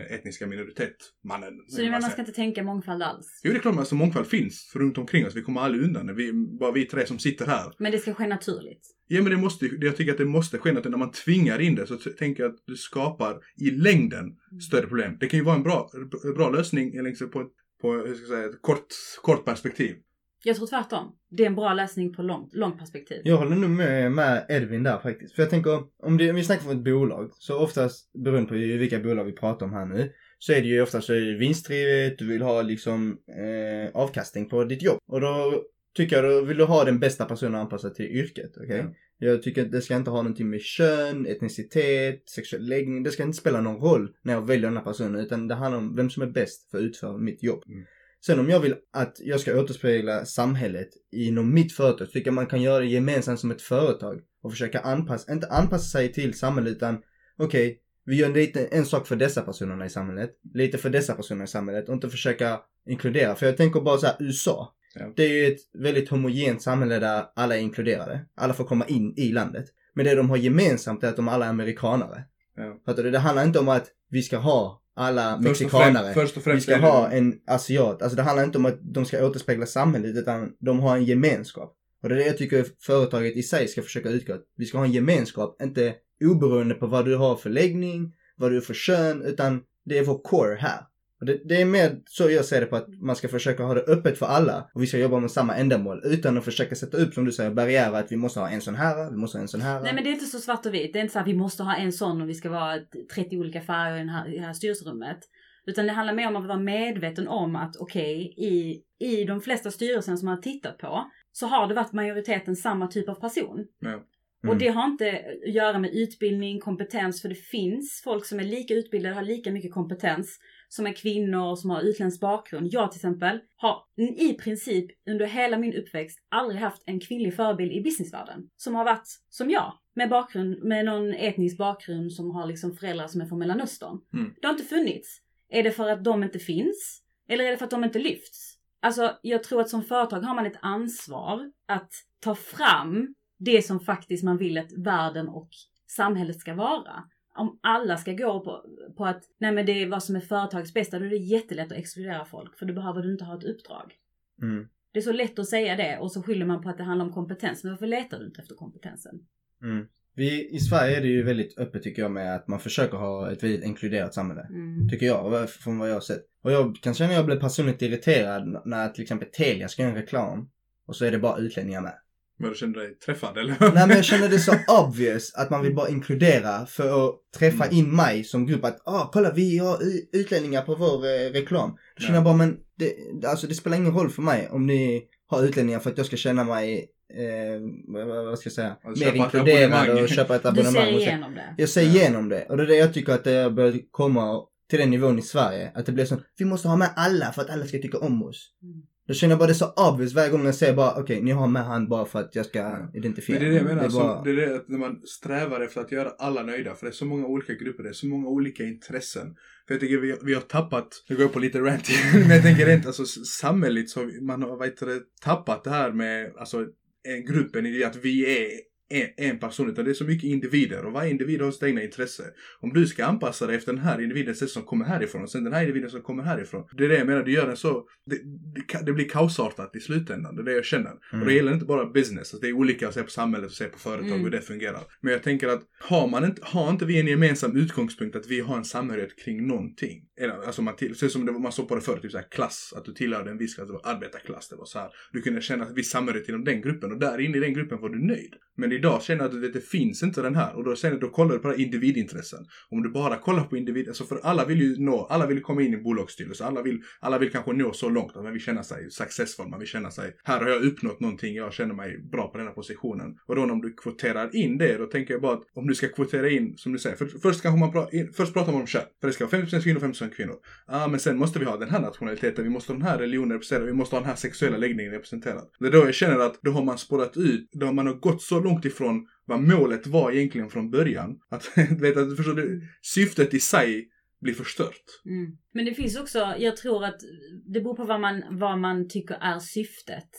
[SPEAKER 4] etniska minoritet mannen.
[SPEAKER 5] Så du menar man ska inte tänka mångfald alls?
[SPEAKER 4] Jo, det är klart att alltså, mångfald finns runt omkring oss. Vi kommer aldrig undan. Vi, bara vi tre som sitter här.
[SPEAKER 5] Men det ska ske naturligt?
[SPEAKER 4] Ja men det måste jag tycker att det måste ske något. När man tvingar in det så tänker jag att du skapar i längden större problem. Det kan ju vara en bra, bra lösning eller liksom på, på hur ska jag säga, ett kort, kort perspektiv.
[SPEAKER 5] Jag tror tvärtom. Det är en bra läsning på långt, långt perspektiv.
[SPEAKER 3] Jag håller nog med, med Edvin där faktiskt. För jag tänker, om, det, om vi snackar om ett bolag, så oftast, beroende på vilka bolag vi pratar om här nu, så är det ju oftast vinstdrivet, du vill ha liksom eh, avkastning på ditt jobb. Och då tycker jag, då vill du ha den bästa personen anpassad till yrket, okej?
[SPEAKER 4] Ja.
[SPEAKER 3] Jag tycker att det ska inte ha någonting med kön, etnicitet, sexuell läggning, det ska inte spela någon roll när jag väljer den här personen, utan det handlar om vem som är bäst för att utföra mitt jobb.
[SPEAKER 4] Mm.
[SPEAKER 3] Sen om jag vill att jag ska återspegla samhället inom mitt företag, tycker jag man kan göra det gemensamt som ett företag och försöka anpassa, inte anpassa sig till samhället utan okej, vi gör lite, en sak för dessa personerna i samhället, lite för dessa personer i samhället och inte försöka inkludera. För jag tänker bara så här, USA.
[SPEAKER 4] Ja.
[SPEAKER 3] Det är ju ett väldigt homogent samhälle där alla är inkluderade. Alla får komma in i landet. Men det de har gemensamt är att de alla är amerikanare.
[SPEAKER 4] Ja.
[SPEAKER 3] Fattar du? Det handlar inte om att vi ska ha alla
[SPEAKER 4] Först och
[SPEAKER 3] mexikanare.
[SPEAKER 4] främst, först och
[SPEAKER 3] Vi
[SPEAKER 4] främst
[SPEAKER 3] ska
[SPEAKER 4] är det-
[SPEAKER 3] ha en asiat. Alltså det handlar inte om att de ska återspegla samhället utan de har en gemenskap. Och det är det jag tycker företaget i sig ska försöka utgå. Vi ska ha en gemenskap, inte oberoende på vad du har för läggning, vad du är för kön, utan det är vår core här. Det, det är mer så jag ser det på att man ska försöka ha det öppet för alla och vi ska jobba med samma ändamål utan att försöka sätta upp, som du säger, barriärer att vi måste ha en sån här, vi måste ha en sån här.
[SPEAKER 5] Nej men det är inte så svart och vitt. Det är inte så att vi måste ha en sån och vi ska vara 30 olika färger i, den här, i det här styrelserummet. Utan det handlar mer om att vara medveten om att okej, i, i de flesta styrelserna som man har tittat på så har det varit majoriteten samma typ av person.
[SPEAKER 4] Ja.
[SPEAKER 3] Mm.
[SPEAKER 5] Och det har inte att göra med utbildning, kompetens, för det finns folk som är lika utbildade, har lika mycket kompetens, som är kvinnor, som har utländsk bakgrund. Jag till exempel har i princip under hela min uppväxt aldrig haft en kvinnlig förebild i businessvärlden. Som har varit som jag. Med bakgrund, med någon etnisk bakgrund som har liksom föräldrar som är från Mellanöstern.
[SPEAKER 4] Mm.
[SPEAKER 5] Det har inte funnits. Är det för att de inte finns? Eller är det för att de inte lyfts? Alltså, jag tror att som företag har man ett ansvar att ta fram det som faktiskt man vill att världen och samhället ska vara. Om alla ska gå på, på att nej men det är vad som är företagets bästa, då är det jättelätt att exkludera folk. För då behöver du inte ha ett uppdrag.
[SPEAKER 3] Mm.
[SPEAKER 5] Det är så lätt att säga det och så skyller man på att det handlar om kompetens. Men varför letar du inte efter kompetensen?
[SPEAKER 3] Mm. Vi, I Sverige är det ju väldigt öppet tycker jag med att man försöker ha ett väldigt inkluderat samhälle.
[SPEAKER 5] Mm.
[SPEAKER 3] Tycker jag, från vad jag har sett. Och jag kan känna att jag blir personligt irriterad när till exempel Telia ska göra en reklam och så är det bara utlänningar med.
[SPEAKER 4] Men du kände dig träffad eller?
[SPEAKER 3] Nej men jag känner det så obvious att man vill bara inkludera för att träffa
[SPEAKER 4] Mm.
[SPEAKER 3] in mig som grupp att ah kolla vi har utlänningar på vår eh, reklam. Då känner
[SPEAKER 4] Ja.
[SPEAKER 3] jag bara men det, alltså det spelar ingen roll för mig om ni har utlänningar för att jag ska känna mig eh, vad, ska jag säga,
[SPEAKER 4] Alltså,
[SPEAKER 3] mer inkluderad
[SPEAKER 4] abonnemang.
[SPEAKER 3] och köpa ett
[SPEAKER 5] Du
[SPEAKER 3] abonnemang.
[SPEAKER 5] ser
[SPEAKER 3] och så-
[SPEAKER 5] igenom det.
[SPEAKER 3] jag ser
[SPEAKER 4] Ja.
[SPEAKER 3] igenom det. Och det är det jag tycker att det börjar komma till den nivån i Sverige. Att det blir så, vi måste ha med alla för att alla ska tycka om oss.
[SPEAKER 5] Mm.
[SPEAKER 3] Då känner jag bara det är så obvious varje gång jag säger bara okej, ni har med han bara för att jag ska
[SPEAKER 4] Ja.
[SPEAKER 3] identifiera.
[SPEAKER 4] Men det är det jag menar,
[SPEAKER 3] Det är
[SPEAKER 4] alltså,
[SPEAKER 3] bara-
[SPEAKER 4] det är det att när man strävar efter att göra alla nöjda, för det är så många olika grupper, det är så många olika intressen. För jag tycker vi, vi har tappat, nu går jag på lite rant men jag tänker rent alltså samhälleligt så man har vad heter det, tappat det här med, alltså en gruppen i det att vi är en, en person, utan det är så mycket individer och varje individ har sitt egna intresse. Om du ska anpassa dig efter den här individens sätt som kommer härifrån och sen den här individen som kommer härifrån. Det är det jag menar, du gör den så, det, det, det blir kaosartat i slutändan, det är det jag känner.
[SPEAKER 3] Mm.
[SPEAKER 4] Och det gäller inte bara business, alltså det är olika att se på samhället och se på företag
[SPEAKER 5] Mm.
[SPEAKER 4] hur det fungerar. Men jag tänker att har man inte, har inte vi en gemensam utgångspunkt att vi har en samhörighet kring någonting. Eller, Alltså man till, så som det, man såg på det förr, typ så här klass, att du tillhörde en viss klass, det var arbetarklass, det var så här. Du kunde känna att vi samhörighet inom den gruppen och där inne i den gruppen var du nöjd. Men idag känner jag att det, det finns inte den här och då, sen, då kollar du på individintressen. Om du bara kollar på individ, alltså för alla vill ju nå, alla vill komma in i bolagsstyrelse, alla vill, alla vill kanske nå så långt att man vill känna sig successful, man vill känna sig, här har jag uppnått någonting, jag känner mig bra på den här positionen. Och då om du kvoterar in det, då tänker jag bara att om du ska kvotera in, som du säger, för, först kanske man pra, först pratar man om kön, för det ska vara 50% kvinnor och 50% kvinnor. Ah, men sen måste vi ha den här nationaliteten, vi måste ha den här religionen representerad, vi måste ha den här sexuella läggningen representerad. Det är då jag känner att då har man spårat ut, då har man har gått så långt ifrån vad målet var egentligen från början. Att, vet, att, förstår du, syftet i sig blir förstört.
[SPEAKER 5] Mm. Men det finns också, jag tror att det beror på vad man, vad man tycker är syftet.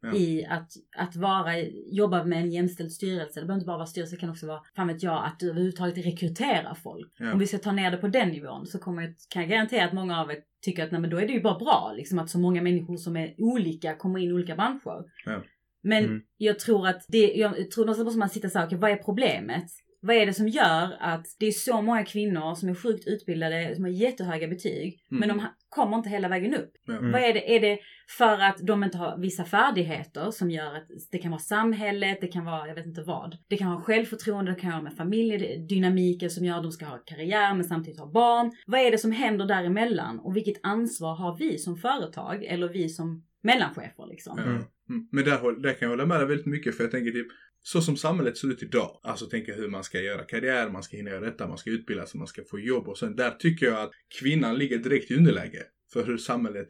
[SPEAKER 4] Ja.
[SPEAKER 5] I att, att vara, jobba med en jämställd styrelse. Det behöver inte bara vara styrelse, det kan också vara, fan vet jag, att du överhuvudtaget rekryterar folk.
[SPEAKER 4] Ja.
[SPEAKER 5] Om vi ska ta ner det på den nivån så kommer jag, kan jag garantera att många av er tycker att nej men då är det ju bara bra liksom att så många människor som är olika kommer in i olika branscher.
[SPEAKER 4] Ja.
[SPEAKER 5] Men
[SPEAKER 3] Mm.
[SPEAKER 5] jag tror att det, jag tror någonstans måste man sitta så här, okej vad är problemet? Vad är det som gör att det är så många kvinnor som är sjukt utbildade, som har jättehöga betyg,
[SPEAKER 4] Mm.
[SPEAKER 5] men de kommer inte hela vägen upp?
[SPEAKER 3] Mm.
[SPEAKER 5] Vad är det? Är det för att de inte har vissa färdigheter som gör att det kan vara samhället, det kan vara, jag vet inte vad. Det kan vara självförtroende, det kan vara med familjedynamiken som gör att de ska ha karriär men samtidigt ha barn. Vad är det som händer däremellan? Och vilket ansvar har vi som företag eller vi som mellanchefer liksom?
[SPEAKER 3] Mm.
[SPEAKER 4] Mm. Men där, där kan jag hålla med dig väldigt mycket för jag tänker typ så som samhället ser ut idag, alltså tänker hur man ska göra karriär, man ska hinna göra detta, man ska utbilda sig, man ska få jobb och sen där tycker jag att kvinnan ligger direkt i underläge för hur samhället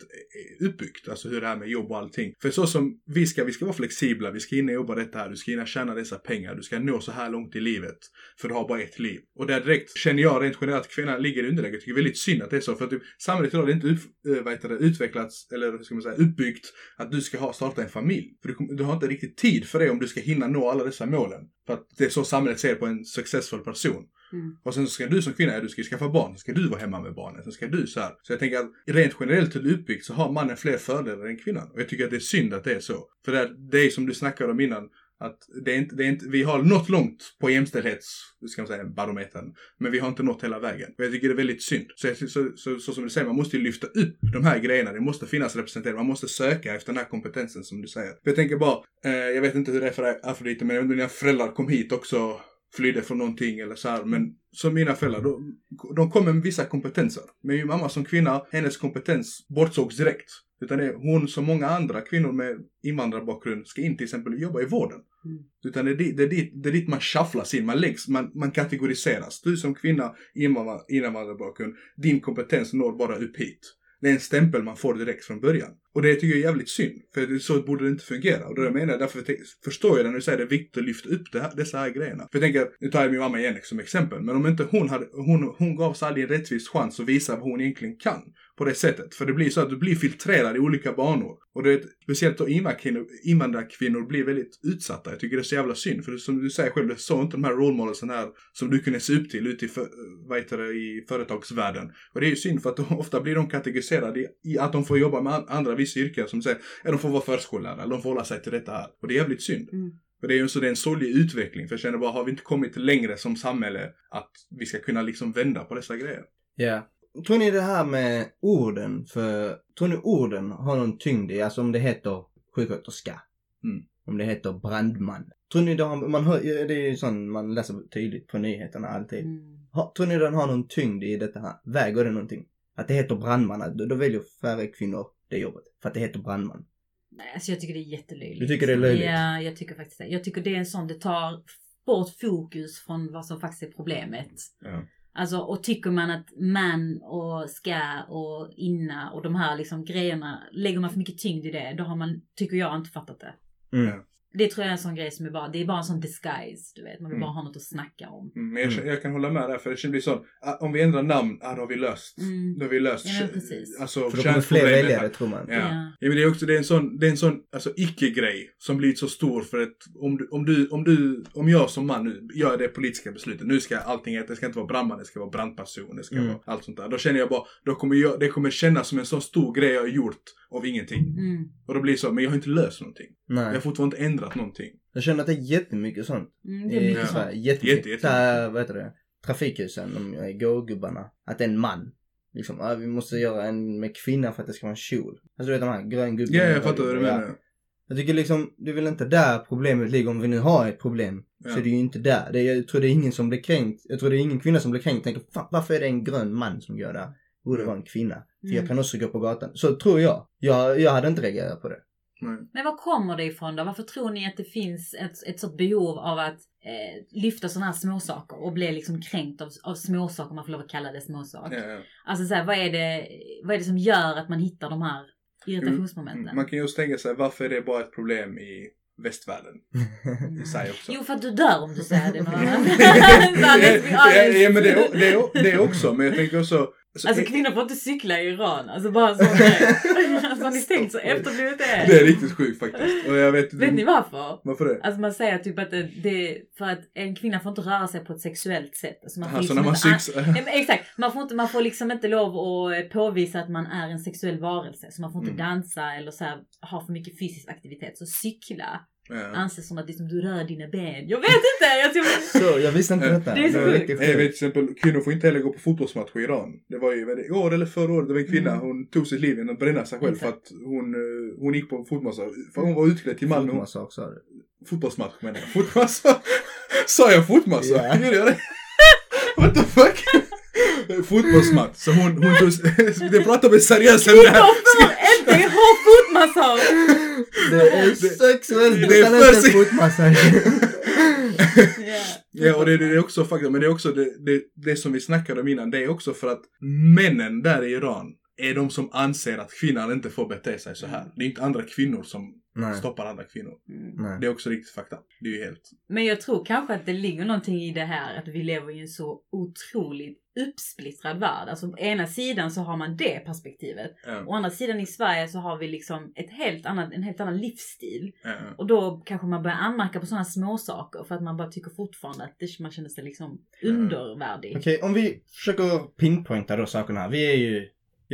[SPEAKER 4] är uppbyggt. Alltså hur det är med jobb och allting. För så som vi ska, vi ska vara flexibla, vi ska hinna jobba detta här, du ska hinna tjäna dessa pengar, du ska nå så här långt i livet. För du har bara ett liv. Och där direkt känner jag rent generellt att kvinnan ligger i underläge. Jag tycker det är väldigt synd att det är så. För att typ, samhället idag är inte upp, eh, vad heter det, utvecklats, eller hur ska man säga, uppbyggt att du ska ha, starta en familj. För du, du har inte riktigt tid för det om du ska hinna nå alla dessa målen. För att det är så samhället ser på en successful person.
[SPEAKER 5] Mm.
[SPEAKER 4] Och sen så ska du som kvinna, ja, du ska ju skaffa barn, sen ska du vara hemma med barnet, sen ska du så här. Så jag tänker att rent generellt hur det är uppbyggt så har mannen fler fördelar än kvinnan. Och jag tycker att det är synd att det är så. För det är, det är som du snackade om innan, att det är inte, det är inte, vi har nått långt på jämställdhets, ska man säga, barometern. Men vi har inte nått hela vägen. Och jag tycker det är väldigt synd. Så, jag- så, så, så, som du säger, man måste ju lyfta upp de här grejerna. Det måste finnas representerat. Man måste söka efter den här kompetensen som du säger. För jag tänker bara, eh, jag vet inte hur det är för dig Afrodite, men jag vet inte om dina föräldrar kom hit också flydde från någonting eller så här. Men som mina föräldrar, de, de kom med vissa kompetenser. Men min mamma som kvinna, hennes kompetens bortsågs direkt. Utan det är hon som många andra kvinnor med invandrarbakgrund ska in till exempel jobba i vården.
[SPEAKER 5] Mm.
[SPEAKER 4] Utan det är, dit, det, är dit, det är dit man shufflas in, man läggs, man, man kategoriseras. Du som kvinna, invandrar- invandrarbakgrund, din kompetens når bara upp hit. Det är en stämpel man får direkt från början. Och det tycker jag är jävligt synd. För så borde det inte fungera. Och det menar jag, därför förstår jag när du säger det är viktigt att lyfta upp det här, dessa här grejerna. För jag tänker, nu tar jag min mamma igen som exempel. Men om inte hon hade, hon, hon gavs aldrig en rättvis chans att visa vad hon egentligen kan. På det sättet. För det blir så att du blir filtrerad i olika banor. Och det är speciellt då invandrarkvinnor, invandrarkvinnor blir väldigt utsatta. Jag tycker det är så jävla synd. För det, som du säger själv, det såg inte de här rollmodelsen här som du kunde se upp till ute i, för, vad heter det, i företagsvärlden. Och det är ju synd för att de, ofta blir de kategoriserade i, i att de får jobba med andra vissa yrken som säger, ja de får vara förskollärare, eller de får hålla sig till detta här. Och det är jävligt synd.
[SPEAKER 5] Mm.
[SPEAKER 4] För det är ju så det är en sorglig utveckling. För jag känner bara, har vi inte kommit längre som samhälle att vi ska kunna liksom vända på dessa grejer?
[SPEAKER 3] Ja. Tror ni det här med orden, för tror ni orden har någon tyngd i, alltså om det heter sjuksköterska?
[SPEAKER 4] Mm.
[SPEAKER 3] Om det heter brandman. Tror ni det har, man hör, det är ju sånt man läser tydligt på nyheterna alltid.
[SPEAKER 5] Mm.
[SPEAKER 3] Ha, tror ni den har någon tyngd i detta här? Väger det någonting? Att det heter brandman, då, då väljer färre kvinnor det jobbet. För att det heter brandman.
[SPEAKER 5] Nej, alltså jag tycker det är jättelöjligt.
[SPEAKER 3] Du tycker det är löjligt?
[SPEAKER 5] Ja, jag tycker faktiskt det. Jag tycker det är en sån, det tar bort fokus från vad som faktiskt är problemet.
[SPEAKER 4] Ja.
[SPEAKER 5] Alltså, och tycker man att man och ska och inna och de här liksom grejerna, lägger man för mycket tyngd i det, då har man, tycker jag, inte fattat det.
[SPEAKER 3] Mm.
[SPEAKER 5] Det tror jag är en sån grej som är bara, det är bara en sån disguise, du vet. Man vill
[SPEAKER 4] Mm.
[SPEAKER 5] bara ha något att snacka om.
[SPEAKER 4] Mm, Men jag, känner- jag kan hålla med där, för det känns bli så. ah, Om vi ändrar namn, ah, då har vi löst.
[SPEAKER 5] Mm.
[SPEAKER 4] Då har vi löst.
[SPEAKER 5] Ja, precis.
[SPEAKER 4] Alltså,
[SPEAKER 3] För då kommer fler väljare tror man.
[SPEAKER 4] Ja.
[SPEAKER 5] Ja.
[SPEAKER 4] ja, men det är också, det är en sån, det är en sån, alltså icke-grej som blir så stor för att om du, om du, om du, om jag som man nu gör det politiska beslutet, nu ska allting, det ska inte vara brandman, det ska vara brandperson, det ska
[SPEAKER 3] Mm.
[SPEAKER 4] vara allt sånt där. Då känner jag bara, då kommer jag, det kommer kännas som en så stor grej jag har gjort av ingenting.
[SPEAKER 5] Mm.
[SPEAKER 4] Och då blir det så, men jag har inte löst någonting. Jag
[SPEAKER 3] Nej.
[SPEAKER 4] har fortfarande inte ändrat någonting.
[SPEAKER 3] Jag känner att det är jättemycket sånt.
[SPEAKER 5] Mm, det är
[SPEAKER 3] i
[SPEAKER 5] mycket
[SPEAKER 4] Ja.
[SPEAKER 5] sånt.
[SPEAKER 3] Sverige. Jättemycket.
[SPEAKER 4] Jätte, jätte-
[SPEAKER 3] Så här, vad heter det? Trafikhusen, de gå-gubbarna. Att det är en man. Liksom, ah, vi måste göra en med kvinna för att det ska vara en kjol. Alltså du vet de här grön gubben.
[SPEAKER 4] Ja, jag fattar vad du menar.
[SPEAKER 3] Jag tycker liksom, det är väl inte där problemet ligger om vi nu har ett problem. Så
[SPEAKER 4] Ja.
[SPEAKER 3] är det ju inte där. Det är, jag tror det är ingen som blir kränkt. Jag tror det är ingen kvinna som blir kränkt tänker fan varför är det en grön man som gör det? Borde vara en kvinna. För
[SPEAKER 5] Mm.
[SPEAKER 3] jag kan också gå på gatan. Så tror jag. Jag, jag hade inte reagerat på det.
[SPEAKER 4] Nej.
[SPEAKER 5] Men var kommer det ifrån då? Varför tror ni att det finns ett, ett sånt behov av att eh, lyfta sådana här småsaker och bli liksom kränkt av, av småsaker, om man får lov att kalla det småsak?
[SPEAKER 4] Ja, ja.
[SPEAKER 5] Alltså så här, vad, är det, vad är det som gör att man hittar de här irritationsmomenten?
[SPEAKER 4] Mm. Man kan ju också tänka sig, varför är det bara ett problem i västvärlden? I sig också.
[SPEAKER 5] Jo, för att du dör om du säger det
[SPEAKER 4] ja, men det, är- det, är- det är också, men jag tänker också...
[SPEAKER 5] Alltså kvinnor får inte cykla i Iran. Alltså bara en sån grej. Alltså har ni tänkt så efterblivet det är?
[SPEAKER 4] Det är riktigt sjukt faktiskt. Och jag vet
[SPEAKER 5] Vet ni varför?
[SPEAKER 4] Varför det?
[SPEAKER 5] Alltså man säger typ att det, det för att en kvinna får inte röra sig på ett sexuellt sätt. Alltså man får
[SPEAKER 4] Alltså
[SPEAKER 5] liksom
[SPEAKER 4] när man
[SPEAKER 5] inte men exakt, man får, inte, man får liksom inte lov att eh, påvisa att man är en sexuell varelse. Så man får inte
[SPEAKER 4] Mm.
[SPEAKER 5] dansa eller så här, ha för mycket fysisk aktivitet. Så cykla
[SPEAKER 4] Ja.
[SPEAKER 5] anses som att liksom, du rör dina ben. Jag vet inte! Jag tror...
[SPEAKER 3] Så, jag visste inte detta.
[SPEAKER 5] Det är så sjukt.
[SPEAKER 4] Jag vet till exempel, kvinnor får inte heller gå på fotbollsmatcher i Iran. Det var ju vad det, i år eller förra året, det var en kvinna,
[SPEAKER 5] Mm.
[SPEAKER 4] hon tog sitt liv genom att bränna sig själv för att hon, eh, hon gick på fotbollsmatch. För hon var utklädd till Malmö.
[SPEAKER 3] Fotmassage sa du.
[SPEAKER 4] Fotbollsmatch menar jag. Fotmassage. Sa jag fotmassage?
[SPEAKER 3] Ja.
[SPEAKER 4] Gjorde jag det? What the fuck? Fotbollsmatch. Så hon, hon tog, det pratar om ett seriöst ämne här.
[SPEAKER 5] Kvinnor får inte ha fotmassage!
[SPEAKER 3] Det är sexuellt
[SPEAKER 4] Det är
[SPEAKER 3] utan
[SPEAKER 4] för
[SPEAKER 3] inte
[SPEAKER 4] se-
[SPEAKER 3] fotmassage.
[SPEAKER 5] Ja.
[SPEAKER 4] Ja, och det, det är också faktiskt, men det är också det, det, det som vi snackade om innan, det är också för att männen där i Iran är de som anser att kvinnan inte får bete sig så här. Det är inte andra kvinnor som
[SPEAKER 3] Nej.
[SPEAKER 4] stoppar andra kvinnor.
[SPEAKER 5] Mm.
[SPEAKER 3] Nej.
[SPEAKER 4] Det är också riktigt fakta. Det är ju helt...
[SPEAKER 5] Men jag tror kanske att det ligger någonting i det här att vi lever i en så otroligt uppsplittrad värld. Alltså på ena sidan så har man det perspektivet.
[SPEAKER 4] Ja,
[SPEAKER 5] Å andra sidan i Sverige så har vi liksom ett helt annat, en helt annan livsstil.
[SPEAKER 4] ja,
[SPEAKER 5] Och då kanske man börjar anmärka på sådana små saker för att man bara tycker fortfarande att det, man känner sig liksom undervärdig.
[SPEAKER 3] Okej, om vi försöker pinpointa då sakerna här. Vi är ju,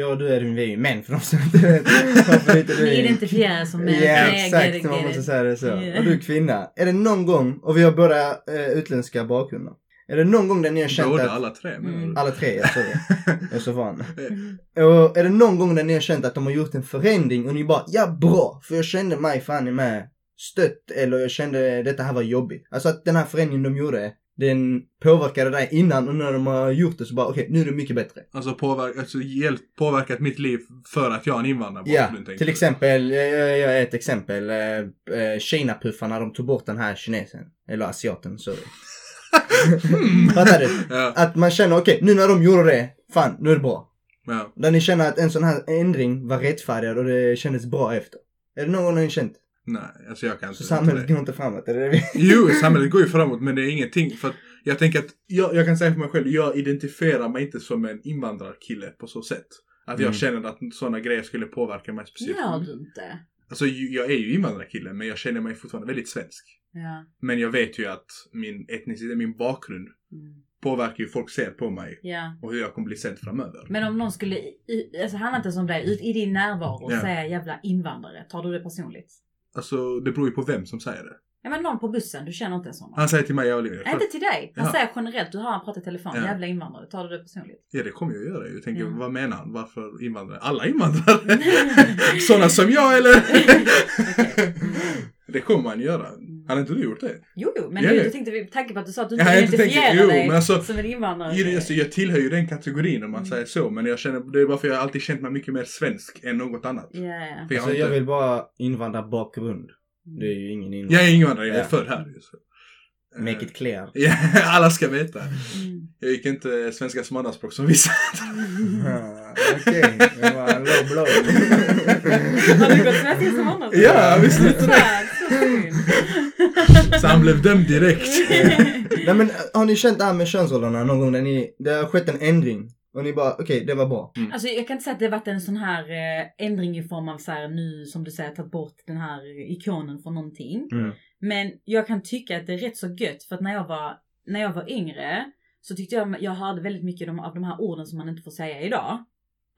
[SPEAKER 3] och du är, vi är ju män för de som inte vet varför inte du
[SPEAKER 5] Ni
[SPEAKER 3] är
[SPEAKER 5] identifierar er som män.
[SPEAKER 3] Ja, exakt. Man måste säga det så.
[SPEAKER 5] Ja.
[SPEAKER 3] Och du är kvinna. Är det någon gång, och vi har båda eh, utländska bakgrunder. Är det någon gång där ni har känt
[SPEAKER 4] Båda,
[SPEAKER 3] att...
[SPEAKER 4] alla tre menar
[SPEAKER 5] Mm.
[SPEAKER 4] du?
[SPEAKER 3] Alla tre, jag sorry. Jag är så van.
[SPEAKER 5] Mm.
[SPEAKER 3] Och är det någon gång där ni har känt att de har gjort en förändring och ni bara, ja bra, för jag kände mig fan i med stött eller jag kände detta här var jobbigt. Alltså att den här förändringen de gjorde, den påverkade dig innan och när de har gjort det så bara, okej, nu är det mycket bättre.
[SPEAKER 4] Alltså, påverk, alltså hjälpt, påverkat mitt liv för att jag är en invandrare.
[SPEAKER 3] Ja, till exempel, jag, jag jag är ett exempel. Eh, eh, Kina-puffarna, de tog bort den här kinesen. Eller asiaten, sorry. Fattar du?
[SPEAKER 4] Ja,
[SPEAKER 3] Att man känner, okej, nu när de gjorde det, fan, nu är det bra.
[SPEAKER 4] ja.
[SPEAKER 3] Där ni känner att en sån här ändring var rättfärdigad och det kändes bra efter. Är det någon gång ni känt?
[SPEAKER 4] Nej, alltså jag kan inte.
[SPEAKER 3] Så samhället går inte framåt, är det det vi...
[SPEAKER 4] Jo, samhället går ju framåt men det är ingenting för att jag tänker att jag, jag kan säga för mig själv, jag identifierar mig inte som en invandrarkille på så sätt. Att jag
[SPEAKER 3] Mm.
[SPEAKER 4] känner att sådana grejer skulle påverka mig speciellt.
[SPEAKER 5] Gör du inte?
[SPEAKER 4] Alltså jag är ju invandrarkille men jag känner mig fortfarande väldigt svensk.
[SPEAKER 5] Ja.
[SPEAKER 4] Men jag vet ju att min etnicitet, min bakgrund
[SPEAKER 5] Mm.
[SPEAKER 4] påverkar ju folk ser på mig
[SPEAKER 5] Ja.
[SPEAKER 4] och hur jag kommer bli sedd framöver.
[SPEAKER 5] Men om någon skulle, i- alltså handlar inte som dig, ut i din närvaro
[SPEAKER 4] Ja.
[SPEAKER 5] säga jävla invandrare, tar du det personligt?
[SPEAKER 4] Alltså det beror ju på vem som säger det.
[SPEAKER 5] Ja men någon på bussen, du känner inte en sån?
[SPEAKER 4] Han säger till mig, jag Olivia,
[SPEAKER 5] Nej, inte till dig. Han
[SPEAKER 4] Ja.
[SPEAKER 5] säger generellt, du hör han prata i telefon,
[SPEAKER 4] Ja.
[SPEAKER 5] jävla invandrare, tar du det personligt?
[SPEAKER 4] Ja det kommer jag göra. Jag tänker,
[SPEAKER 5] Ja.
[SPEAKER 4] vad menar han? Varför invandrare? Alla invandrare? Sådana som jag eller? det kommer han göra. Hade inte du gjort det?
[SPEAKER 5] Jo, jo, men
[SPEAKER 4] Ja,
[SPEAKER 5] du, tänkte, med tanke på att du sa att du inte
[SPEAKER 4] jag
[SPEAKER 5] identifierar dig
[SPEAKER 4] men alltså-
[SPEAKER 5] som en invandrare.
[SPEAKER 4] Det- alltså, jag tillhör ju den kategorin om man
[SPEAKER 5] Mm.
[SPEAKER 4] säger så. Men jag känner, det är bara för jag har alltid känt mig mycket mer svensk än något annat.
[SPEAKER 5] Ja.
[SPEAKER 4] För jag,
[SPEAKER 3] Alltså jag
[SPEAKER 4] inte,
[SPEAKER 3] vill bara invandra bakgrund. Det är ju ingen invandring.
[SPEAKER 4] jag är invandrare, jag är född här. Så.
[SPEAKER 3] Make it clear.
[SPEAKER 4] Alla ska veta.
[SPEAKER 5] Mm.
[SPEAKER 4] Jag gick inte svenska som andraspråk som vissa.
[SPEAKER 3] Ah, Okej, det var en low blow.
[SPEAKER 5] Har du gått svenska som annars?
[SPEAKER 4] Ja, visst är det inte det.
[SPEAKER 5] Så
[SPEAKER 4] han blev dömd direkt.
[SPEAKER 3] Nej men har ni känt det här med könsrollerna någon gång när ni, det har skett en ändring och ni bara okej det var bra.
[SPEAKER 5] Alltså jag kan inte säga att det varit en sån här eh, ändring i form av så här nu som du säger tagit bort den här ikonen från någonting.
[SPEAKER 3] Mm.
[SPEAKER 5] Men jag kan tycka att det är rätt så gött för att när jag var, när jag var yngre så tyckte jag jag hörde väldigt mycket av de här orden som man inte får säga idag.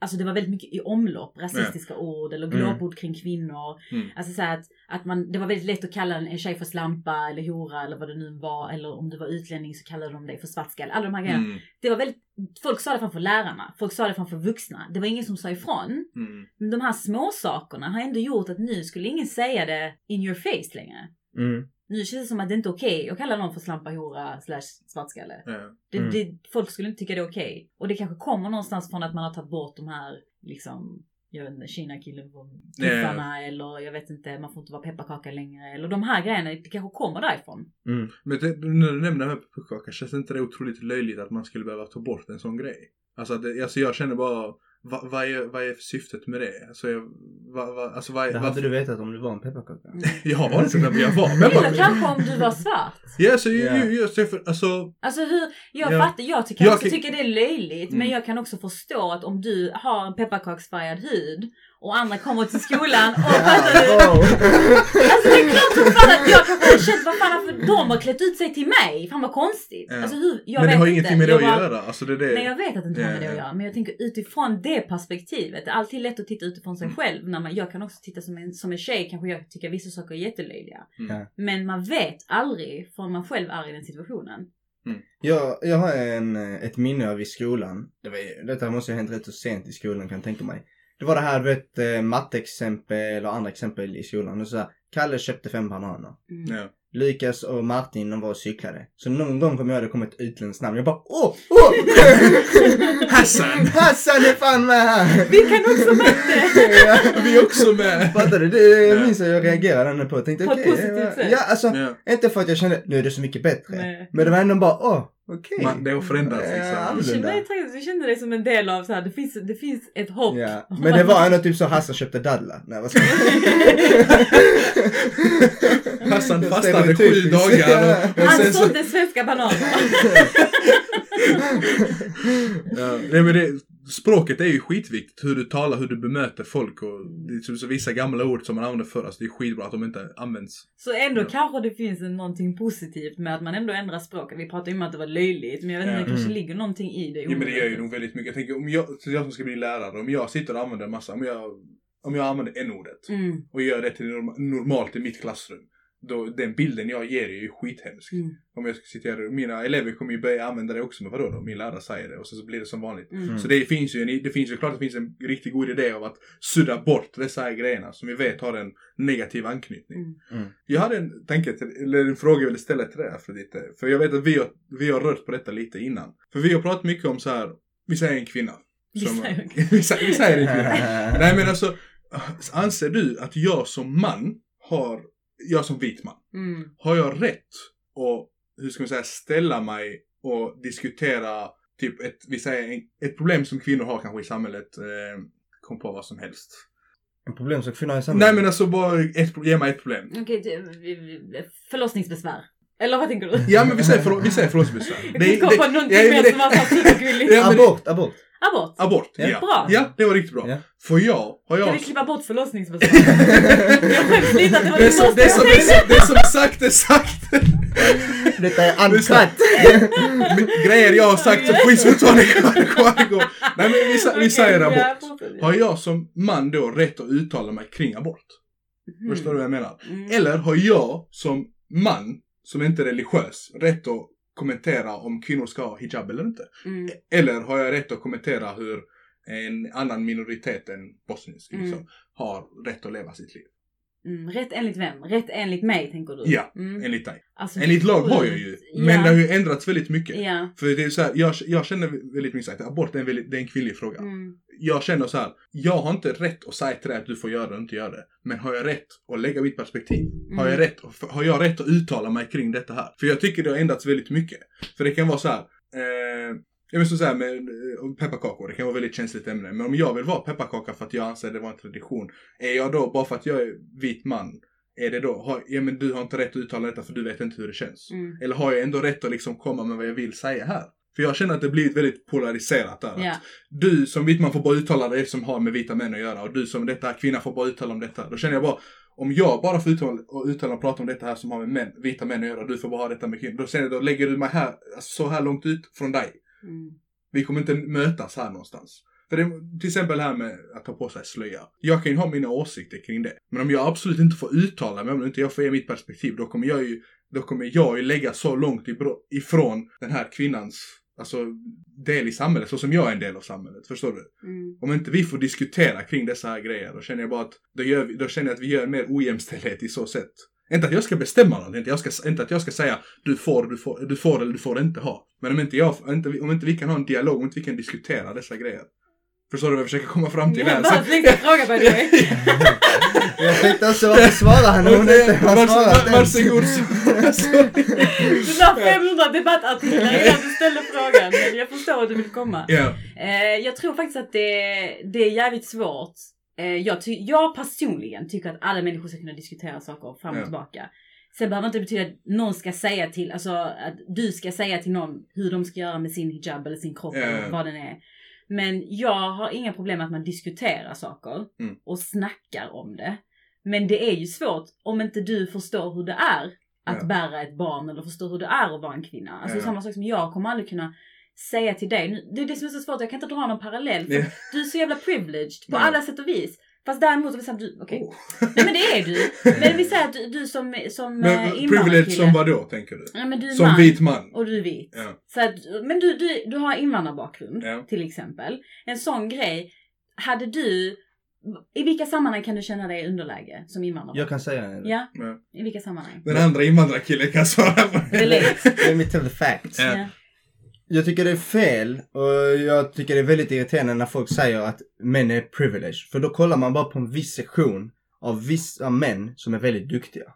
[SPEAKER 5] Alltså det var väldigt mycket i omlopp, rasistiska ord eller
[SPEAKER 3] Mm.
[SPEAKER 5] glåpord kring kvinnor.
[SPEAKER 4] Mm.
[SPEAKER 5] Alltså så att, att man, det var väldigt lätt att kalla en, en tjej för slampa eller hora eller vad det nu var. Eller om du var utlänning så kallade de dig för svartskalle. Alla de här grejerna.
[SPEAKER 4] Mm.
[SPEAKER 5] Det var väldigt, folk sa det framför lärarna, folk sa det framför vuxna. Det var ingen som sa ifrån.
[SPEAKER 4] Mm.
[SPEAKER 5] Men de här små sakerna har ändå gjort att nu skulle ingen säga det in your face längre.
[SPEAKER 3] Mm.
[SPEAKER 5] Nu känns det som att det inte är okej att kalla någon för slampa, hora, slash svartskalle.
[SPEAKER 4] Ja.
[SPEAKER 5] Det,
[SPEAKER 3] Mm.
[SPEAKER 5] det, folk skulle inte tycka det är okej. Och det kanske kommer någonstans från att man har tagit bort de här, liksom, jag vet inte, Kina-killen från tuffarna eller jag vet inte, man får inte vara pepparkaka längre. Eller de här grejerna, det kanske kommer därifrån.
[SPEAKER 3] Mm.
[SPEAKER 4] Men det, när du nämner pepparkaka, känns det inte det otroligt löjligt att man skulle behöva ta bort en sån grej? Alltså, det, alltså jag känner bara, vad, vad, är, vad är syftet med det? Alltså, jag, vad, vad, alltså vad,
[SPEAKER 3] Det
[SPEAKER 4] vad,
[SPEAKER 3] hade du vetat om du var en pepparkaka.
[SPEAKER 4] Jag har inte det, men jag var
[SPEAKER 5] Eller
[SPEAKER 4] pepparkaka.
[SPEAKER 5] kanske om du var svart.
[SPEAKER 4] Ja,
[SPEAKER 3] Ja.
[SPEAKER 4] ju, just det, alltså,
[SPEAKER 5] Alltså hur, jag
[SPEAKER 3] Ja.
[SPEAKER 5] fattar, jag tycker
[SPEAKER 4] Jag
[SPEAKER 5] också
[SPEAKER 4] kan-
[SPEAKER 5] tycker det är löjligt men
[SPEAKER 4] Mm.
[SPEAKER 5] jag kan också förstå att om du har en pepparkaksfärgad hud och andra kommer till skolan och fattar du? Alltså det är klart som fan att jag kanske hade känt vad fan för de har klätt ut sig till mig. Fan vad konstigt.
[SPEAKER 4] Ja.
[SPEAKER 5] Alltså hur, jag
[SPEAKER 4] men det har
[SPEAKER 5] inte.
[SPEAKER 4] ingenting med det att
[SPEAKER 5] bara-
[SPEAKER 4] göra. Alltså, det är det.
[SPEAKER 5] Nej jag vet att det inte har med det att göra men jag tänker utifrån det perspektivet. Det är alltid lätt att titta utifrån sig
[SPEAKER 4] Mm.
[SPEAKER 5] själv. När man, jag kan också titta som en, som en tjej kanske jag tycker vissa saker är jättelöjliga.
[SPEAKER 4] Mm.
[SPEAKER 5] Men man vet aldrig förrän man själv är i den situationen.
[SPEAKER 3] Jag, jag har en, ett minne av i skolan. Det var, detta måste ha hänt rätt så sent i skolan kan jag tänka mig. Det var det här, du vet, eh, matteexempel och andra exempel i skolan. Och så här, Kalle köpte fem bananer.
[SPEAKER 5] Mm.
[SPEAKER 4] Ja.
[SPEAKER 3] Lukas och Martin de var och cyklade. Så någon gång kom jag det kom ett utländskt namn. Jag bara åh, åh!
[SPEAKER 4] Hassan!
[SPEAKER 3] Hassan är fan med här!
[SPEAKER 5] Vi kan också matte!
[SPEAKER 3] ja.
[SPEAKER 4] Vi är också med!
[SPEAKER 3] Fattar du? Det
[SPEAKER 4] Ja.
[SPEAKER 3] minns jag jag reagerade på. Jag tänkte okej.
[SPEAKER 5] sätt.
[SPEAKER 3] ja, alltså
[SPEAKER 4] Ja.
[SPEAKER 3] inte för att jag kände nu är det så mycket bättre.
[SPEAKER 5] Nej.
[SPEAKER 3] Men det var ändå bara åh, Okej.
[SPEAKER 4] Man, det har förändrats
[SPEAKER 3] Ja,
[SPEAKER 4] liksom.
[SPEAKER 5] Du kände, dig, du kände dig som en del av så här, det finns, det finns ett hopp.
[SPEAKER 3] Ja. Men det var ändå typ så Hassan köpte dadlar. Nej, vad ska
[SPEAKER 4] Hassan
[SPEAKER 3] stämmer
[SPEAKER 4] sju dagar och, och
[SPEAKER 5] Han
[SPEAKER 4] sen så...
[SPEAKER 5] sålde svenska bananer.
[SPEAKER 4] Ja, nej men det, språket är ju skitviktigt. Hur du talar, hur du bemöter folk och det är typ så vissa gamla ord som man använde förr. Alltså det är skitbra att de inte används.
[SPEAKER 5] Så ändå
[SPEAKER 4] Ja.
[SPEAKER 5] kanske det finns en, någonting positivt med att man ändå ändrar språket. Vi pratade ju om att det var löjligt, men jag vet inte,
[SPEAKER 4] Ja.
[SPEAKER 5] det kanske
[SPEAKER 3] Mm.
[SPEAKER 5] ligger någonting i det.
[SPEAKER 4] Ja, men det gör ju nog väldigt mycket. Jag tänker om jag, jag som ska bli lärare, om jag sitter och använder en massa, om jag, om jag använder n-ordet
[SPEAKER 5] Mm,
[SPEAKER 4] och gör det till norma, normalt i mitt klassrum. Då, den bilden jag ger är ju skithemsk.
[SPEAKER 5] mm,
[SPEAKER 4] Om jag ska citera mina elever kommer ju börja använda det också, men vadå då? Min lärare säger det och sen så blir det som vanligt.
[SPEAKER 5] mm.
[SPEAKER 4] Så det finns ju en, det finns ju klart att det finns en riktigt god idé av att sudda bort dessa här grejerna som vi vet har en negativ anknytning.
[SPEAKER 5] Mm.
[SPEAKER 3] Mm.
[SPEAKER 4] Jag hade en tanke, till, eller en fråga jag ville ställa till dig Afrodite. För jag vet att vi har, vi har rört på detta lite innan. För vi har pratat mycket om så här, vi säger en kvinna.
[SPEAKER 5] Vi
[SPEAKER 4] Som- vi, säger, vi säger en kvinna. Nej men alltså, anser du att jag som man har, jag som vit man,
[SPEAKER 5] Mm.
[SPEAKER 4] har jag rätt att, hur ska man säga, ställa mig och diskutera typ ett, vi säger ett problem som kvinnor har kanske i samhället, eh, kom på vad som helst.
[SPEAKER 3] En problem som kvinnor har i samhället.
[SPEAKER 4] Nej men alltså bara, ett, ge mig ett problem.
[SPEAKER 5] Okej, vi- vi- förlossningsbesvär. Eller vad tänker du?
[SPEAKER 4] Ja men vi säger, förlåt, vi säger förlossningsbesvär.
[SPEAKER 5] Jag kunde komma på någonting
[SPEAKER 4] ja, men
[SPEAKER 5] mer
[SPEAKER 4] det-
[SPEAKER 5] som var så supergulligt.
[SPEAKER 4] Ja, men det-
[SPEAKER 3] Abort, abort.
[SPEAKER 5] Abort.
[SPEAKER 4] Abort,
[SPEAKER 3] Ja.
[SPEAKER 4] ja.
[SPEAKER 5] Bra.
[SPEAKER 4] Ja, det var riktigt bra.
[SPEAKER 3] Ja.
[SPEAKER 4] För jag, har
[SPEAKER 5] Kan
[SPEAKER 4] jag...
[SPEAKER 5] vi klippa bort förlossningsbesvär? jag skäms lite att det var
[SPEAKER 4] Det
[SPEAKER 5] det
[SPEAKER 4] som,
[SPEAKER 5] första
[SPEAKER 4] det, som,
[SPEAKER 5] jag
[SPEAKER 4] det, som, det som är sagt är sagt.
[SPEAKER 3] Detta är uncut.
[SPEAKER 4] Grejer jag har sagt som skit fortfarande kvar, kvar igår. Nej men vi, sa- vi
[SPEAKER 5] Okej,
[SPEAKER 4] säger
[SPEAKER 5] ja,
[SPEAKER 4] abort.
[SPEAKER 5] fortsätt.
[SPEAKER 4] Har jag som man då rätt att uttala mig kring abort?
[SPEAKER 5] Mhm.
[SPEAKER 4] Förstår du vad jag menar?
[SPEAKER 5] Mm.
[SPEAKER 4] Eller har jag som man, som inte är religiös, rätt att kommentera om kvinnor ska ha hijab eller inte?
[SPEAKER 5] Mm.
[SPEAKER 4] Eller har jag rätt att kommentera hur en annan minoritet än bosnisk
[SPEAKER 5] Mm.
[SPEAKER 4] liksom, har rätt att leva sitt liv?
[SPEAKER 5] Mm. Rätt enligt vem? Rätt enligt mig tänker du?
[SPEAKER 4] Ja,
[SPEAKER 5] Mm.
[SPEAKER 4] Enligt dig.
[SPEAKER 5] Alltså,
[SPEAKER 4] Enligt lag har jag ju. Men
[SPEAKER 5] ja.
[SPEAKER 4] det har ju ändrats väldigt mycket.
[SPEAKER 5] Ja.
[SPEAKER 4] För det är så här, jag, jag känner väldigt mycket att abort är en, väldigt, det är en kvinnlig fråga.
[SPEAKER 5] Mm.
[SPEAKER 4] Jag känner så här, jag har inte rätt att säga till dig att du får göra det och inte göra det. Men har jag rätt att lägga mitt perspektiv? Har, jag
[SPEAKER 5] Mm.
[SPEAKER 4] rätt, har jag rätt att uttala mig kring detta här? För jag tycker det har ändrats väldigt mycket. För det kan vara så här, eh, jag vill så med pepparkakor, det kan vara väldigt känsligt ämne. Men om jag vill vara pepparkaka för att jag anser det vara en tradition, är jag då, bara för att jag är vit man, är det då, har, ja men du har inte rätt att uttala detta för du vet inte hur det känns.
[SPEAKER 5] Mm.
[SPEAKER 4] Eller har jag ändå rätt att liksom komma med vad jag vill säga här? För jag känner att det blivit väldigt polariserat där.
[SPEAKER 5] Ja.
[SPEAKER 4] Att du som vit man får bara uttala det som har med vita män att göra och du som detta kvinna får bara uttala om detta. Då känner jag bara, om jag bara får uttala och, uttala och prata om detta här som har med män, vita män att göra du får bara ha detta med kvinnor. Då då lägger du mig här, alltså, så här långt ut från dig.
[SPEAKER 5] Mm.
[SPEAKER 4] Vi kommer inte mötas här någonstans. För det, till exempel här med att ta på sig slöja. Jag kan ju ha mina åsikter kring det. Men om jag absolut inte får uttala mig, om inte jag får ge mitt perspektiv, då kommer jag ju, då kommer jag ju lägga så långt ifrån den här kvinnans, alltså del i samhället, så som jag är en del av samhället. Förstår du?
[SPEAKER 5] Mm.
[SPEAKER 4] Om inte vi får diskutera kring dessa här grejer, då känner jag bara att, då, vi, då känner jag att vi gör mer ojämställdhet i så sätt. Inte att jag ska bestämma någonting, inte, jag ska, inte att jag ska säga du får, du får, du får eller du får inte ha. Men om inte, jag, inte, vi- om inte vi kan ha en dialog, om inte vi kan diskutera dessa grejer. Förstår du vad jag försöker komma fram till
[SPEAKER 5] Jag bara tänkte fråga by the way.
[SPEAKER 3] Jag tänkte också varför svarar han hon inte har svarat än?
[SPEAKER 4] Varsågod.
[SPEAKER 5] Du la 500 debattartiklar innan du ställde frågan. Men jag förstår att du vill komma. Eh, jag tror faktiskt att det, det är jävligt svårt. Eh, jag, jag personligen tycker att alla människor ska kunna diskutera saker fram och
[SPEAKER 4] Ja.
[SPEAKER 5] tillbaka. Sen behöver inte betyda att någon ska säga till, alltså att du ska säga till någon hur de ska göra med sin hijab eller sin kropp
[SPEAKER 4] Ja,
[SPEAKER 5] eller vad den är. Men jag har inga problem med att man diskuterar saker
[SPEAKER 4] Mm.
[SPEAKER 5] och snackar om det. Men det är ju svårt om inte du förstår hur det är att
[SPEAKER 4] Ja.
[SPEAKER 5] bära ett barn eller förstår hur det är att vara en kvinna. Alltså samma sak som jag kommer aldrig kunna säga till dig. Det är det som är så svårt, jag kan inte dra någon parallell. För
[SPEAKER 4] Ja.
[SPEAKER 5] Du är så jävla privileged på alla sätt och vis. Fast däremot, om vi säger att du, okej.
[SPEAKER 4] Oh.
[SPEAKER 5] Nej men det är du. Men vi säger att du, du som, som
[SPEAKER 4] Men
[SPEAKER 5] eh,
[SPEAKER 4] privilege som vad då, tänker du?
[SPEAKER 5] Ja, men du
[SPEAKER 4] Som
[SPEAKER 5] man
[SPEAKER 4] vit man?
[SPEAKER 5] och du är vit.
[SPEAKER 4] Ja.
[SPEAKER 5] Så att, men du, du, du har invandrarbakgrund
[SPEAKER 4] Ja.
[SPEAKER 5] till exempel. En sån grej. Hade du, i vilka sammanhang kan du känna dig i underläge som invandrare?
[SPEAKER 3] Jag kan säga det.
[SPEAKER 5] Ja,
[SPEAKER 4] Ja.
[SPEAKER 5] i vilka sammanhang?
[SPEAKER 4] Den andra invandrarkillen kan svara på det.
[SPEAKER 3] Let me tell the facts.
[SPEAKER 4] Ja.
[SPEAKER 3] Jag tycker det är fel och jag tycker det är väldigt irriterande när folk säger att män är privileged. För då kollar man bara på en viss sektion av vissa män som är väldigt duktiga.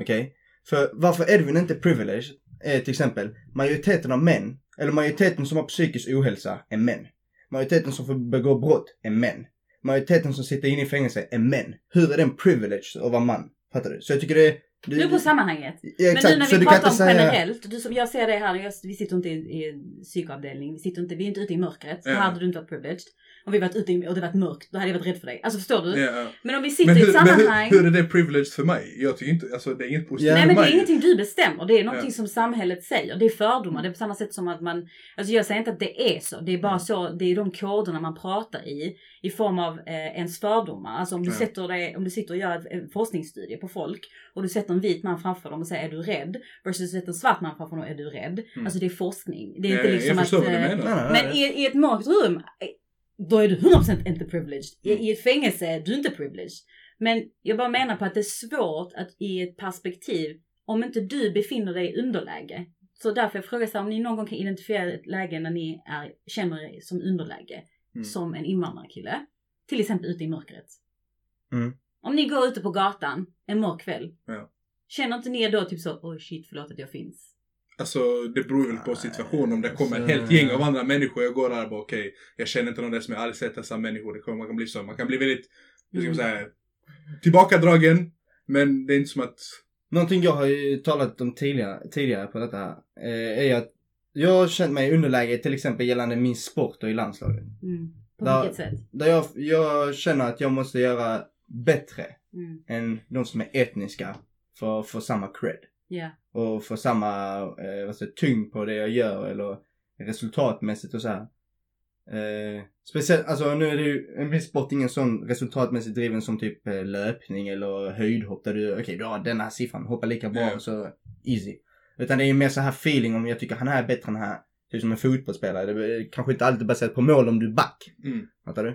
[SPEAKER 3] Okej? För varför Edvin inte är privileged är till exempel majoriteten av män, eller majoriteten som har psykisk ohälsa är män. Majoriteten som får begå brott är män. Majoriteten som sitter inne i fängelse är män. Hur är det en privilege att vara man? Fattar du? Så jag tycker det är...
[SPEAKER 5] Nu är på sammanhanget.
[SPEAKER 3] Ja,
[SPEAKER 5] Men
[SPEAKER 3] exakt.
[SPEAKER 5] nu när
[SPEAKER 3] så
[SPEAKER 5] vi
[SPEAKER 3] du kan
[SPEAKER 5] pratar om
[SPEAKER 3] säga...
[SPEAKER 5] generellt, du, som- jag ser det här, jag, vi sitter inte i, i psykavdelning, vi, sitter inte, vi är inte ute i mörkret. Då
[SPEAKER 4] Ja.
[SPEAKER 5] hade du inte varit privileged. Om vi varit ute i, och det varit mörkt, då hade jag varit rädd för dig. Alltså förstår du?
[SPEAKER 4] Ja.
[SPEAKER 5] Men om vi sitter
[SPEAKER 4] Men,
[SPEAKER 5] i
[SPEAKER 4] hur,
[SPEAKER 5] ett
[SPEAKER 4] men
[SPEAKER 5] sammanhang.
[SPEAKER 4] hur, hur är det privileged för mig? Jag tycker inte, alltså det är inget positivt
[SPEAKER 3] Ja.
[SPEAKER 5] Nej men det är ingenting du bestämmer, det är någonting
[SPEAKER 4] Ja.
[SPEAKER 5] som samhället säger. Det är fördomar, det är på samma sätt som att man, alltså jag säger inte att det är så, det är bara så, det är de koderna man pratar i, i form av eh, ens fördomar. Alltså om du,
[SPEAKER 4] Ja.
[SPEAKER 5] sätter dig, om du sitter och gör ett- en forskningsstudie på folk och du sätter en vit man framför dem och säger är du rädd? Versus du sätter en svart man framför dem och är du rädd?
[SPEAKER 4] Mm.
[SPEAKER 5] Alltså det är forskning. Det är inte liksom
[SPEAKER 4] jag förstår
[SPEAKER 5] att...
[SPEAKER 4] vad du
[SPEAKER 5] eh,
[SPEAKER 4] menar.
[SPEAKER 3] Nej, nej, nej.
[SPEAKER 5] men i, i ett mörkt rum, eh, då är du 100% inte privileged. I,
[SPEAKER 4] Mm.
[SPEAKER 5] I ett fängelse är du inte privileged. Men jag bara menar på att det är svårt att i ett perspektiv, om inte du befinner dig i underläge. Så därför jag frågar så här, om ni någon gång kan identifiera ett läge när ni är, känner er som underläge.
[SPEAKER 4] Mm.
[SPEAKER 5] Som en invandrarkille. Till exempel ute i mörkret.
[SPEAKER 3] Mm.
[SPEAKER 5] Om ni går ute på gatan en mörk kväll.
[SPEAKER 4] Ja.
[SPEAKER 5] Känner inte ni då typ så, oj shit förlåt att jag finns.
[SPEAKER 4] Alltså det beror väl på situationen. Om det kommer ett
[SPEAKER 3] Alltså-
[SPEAKER 4] helt gäng av andra människor. Jag går där och bara okej, jag känner inte någon där som jag aldrig sett dessa människor. Det kommer, man kan bli så. Man kan bli väldigt, hur ska man
[SPEAKER 5] Mm.
[SPEAKER 4] säga, tillbakadragen. Men det är inte som att,
[SPEAKER 3] Någonting jag har ju talat om tidigare, tidigare på detta här, eh, är att jag har känt mig i underläge till exempel gällande min sport och i landslaget.
[SPEAKER 5] Mm. På
[SPEAKER 3] Där-
[SPEAKER 5] vilket sätt?
[SPEAKER 3] Där jag, jag känner att jag måste göra bättre
[SPEAKER 5] Mm.
[SPEAKER 3] än de som är etniska för att få samma cred.
[SPEAKER 5] Ja.
[SPEAKER 3] Och få samma eh, vad säger, tyngd på det jag gör eller resultatmässigt och så här. Eh, speciellt, alltså nu är det ju en viss sport ingen sån resultatmässigt driven som typ eh, löpning eller höjdhopp där du, okej du har den här siffran, hoppa lika bra och så easy. Utan det är ju mer så här feeling om jag tycker han här är bättre än här. Typ som en fotbollsspelare. Det är kanske inte alltid baserat på mål om du är back.
[SPEAKER 4] mm,
[SPEAKER 3] Fattar du?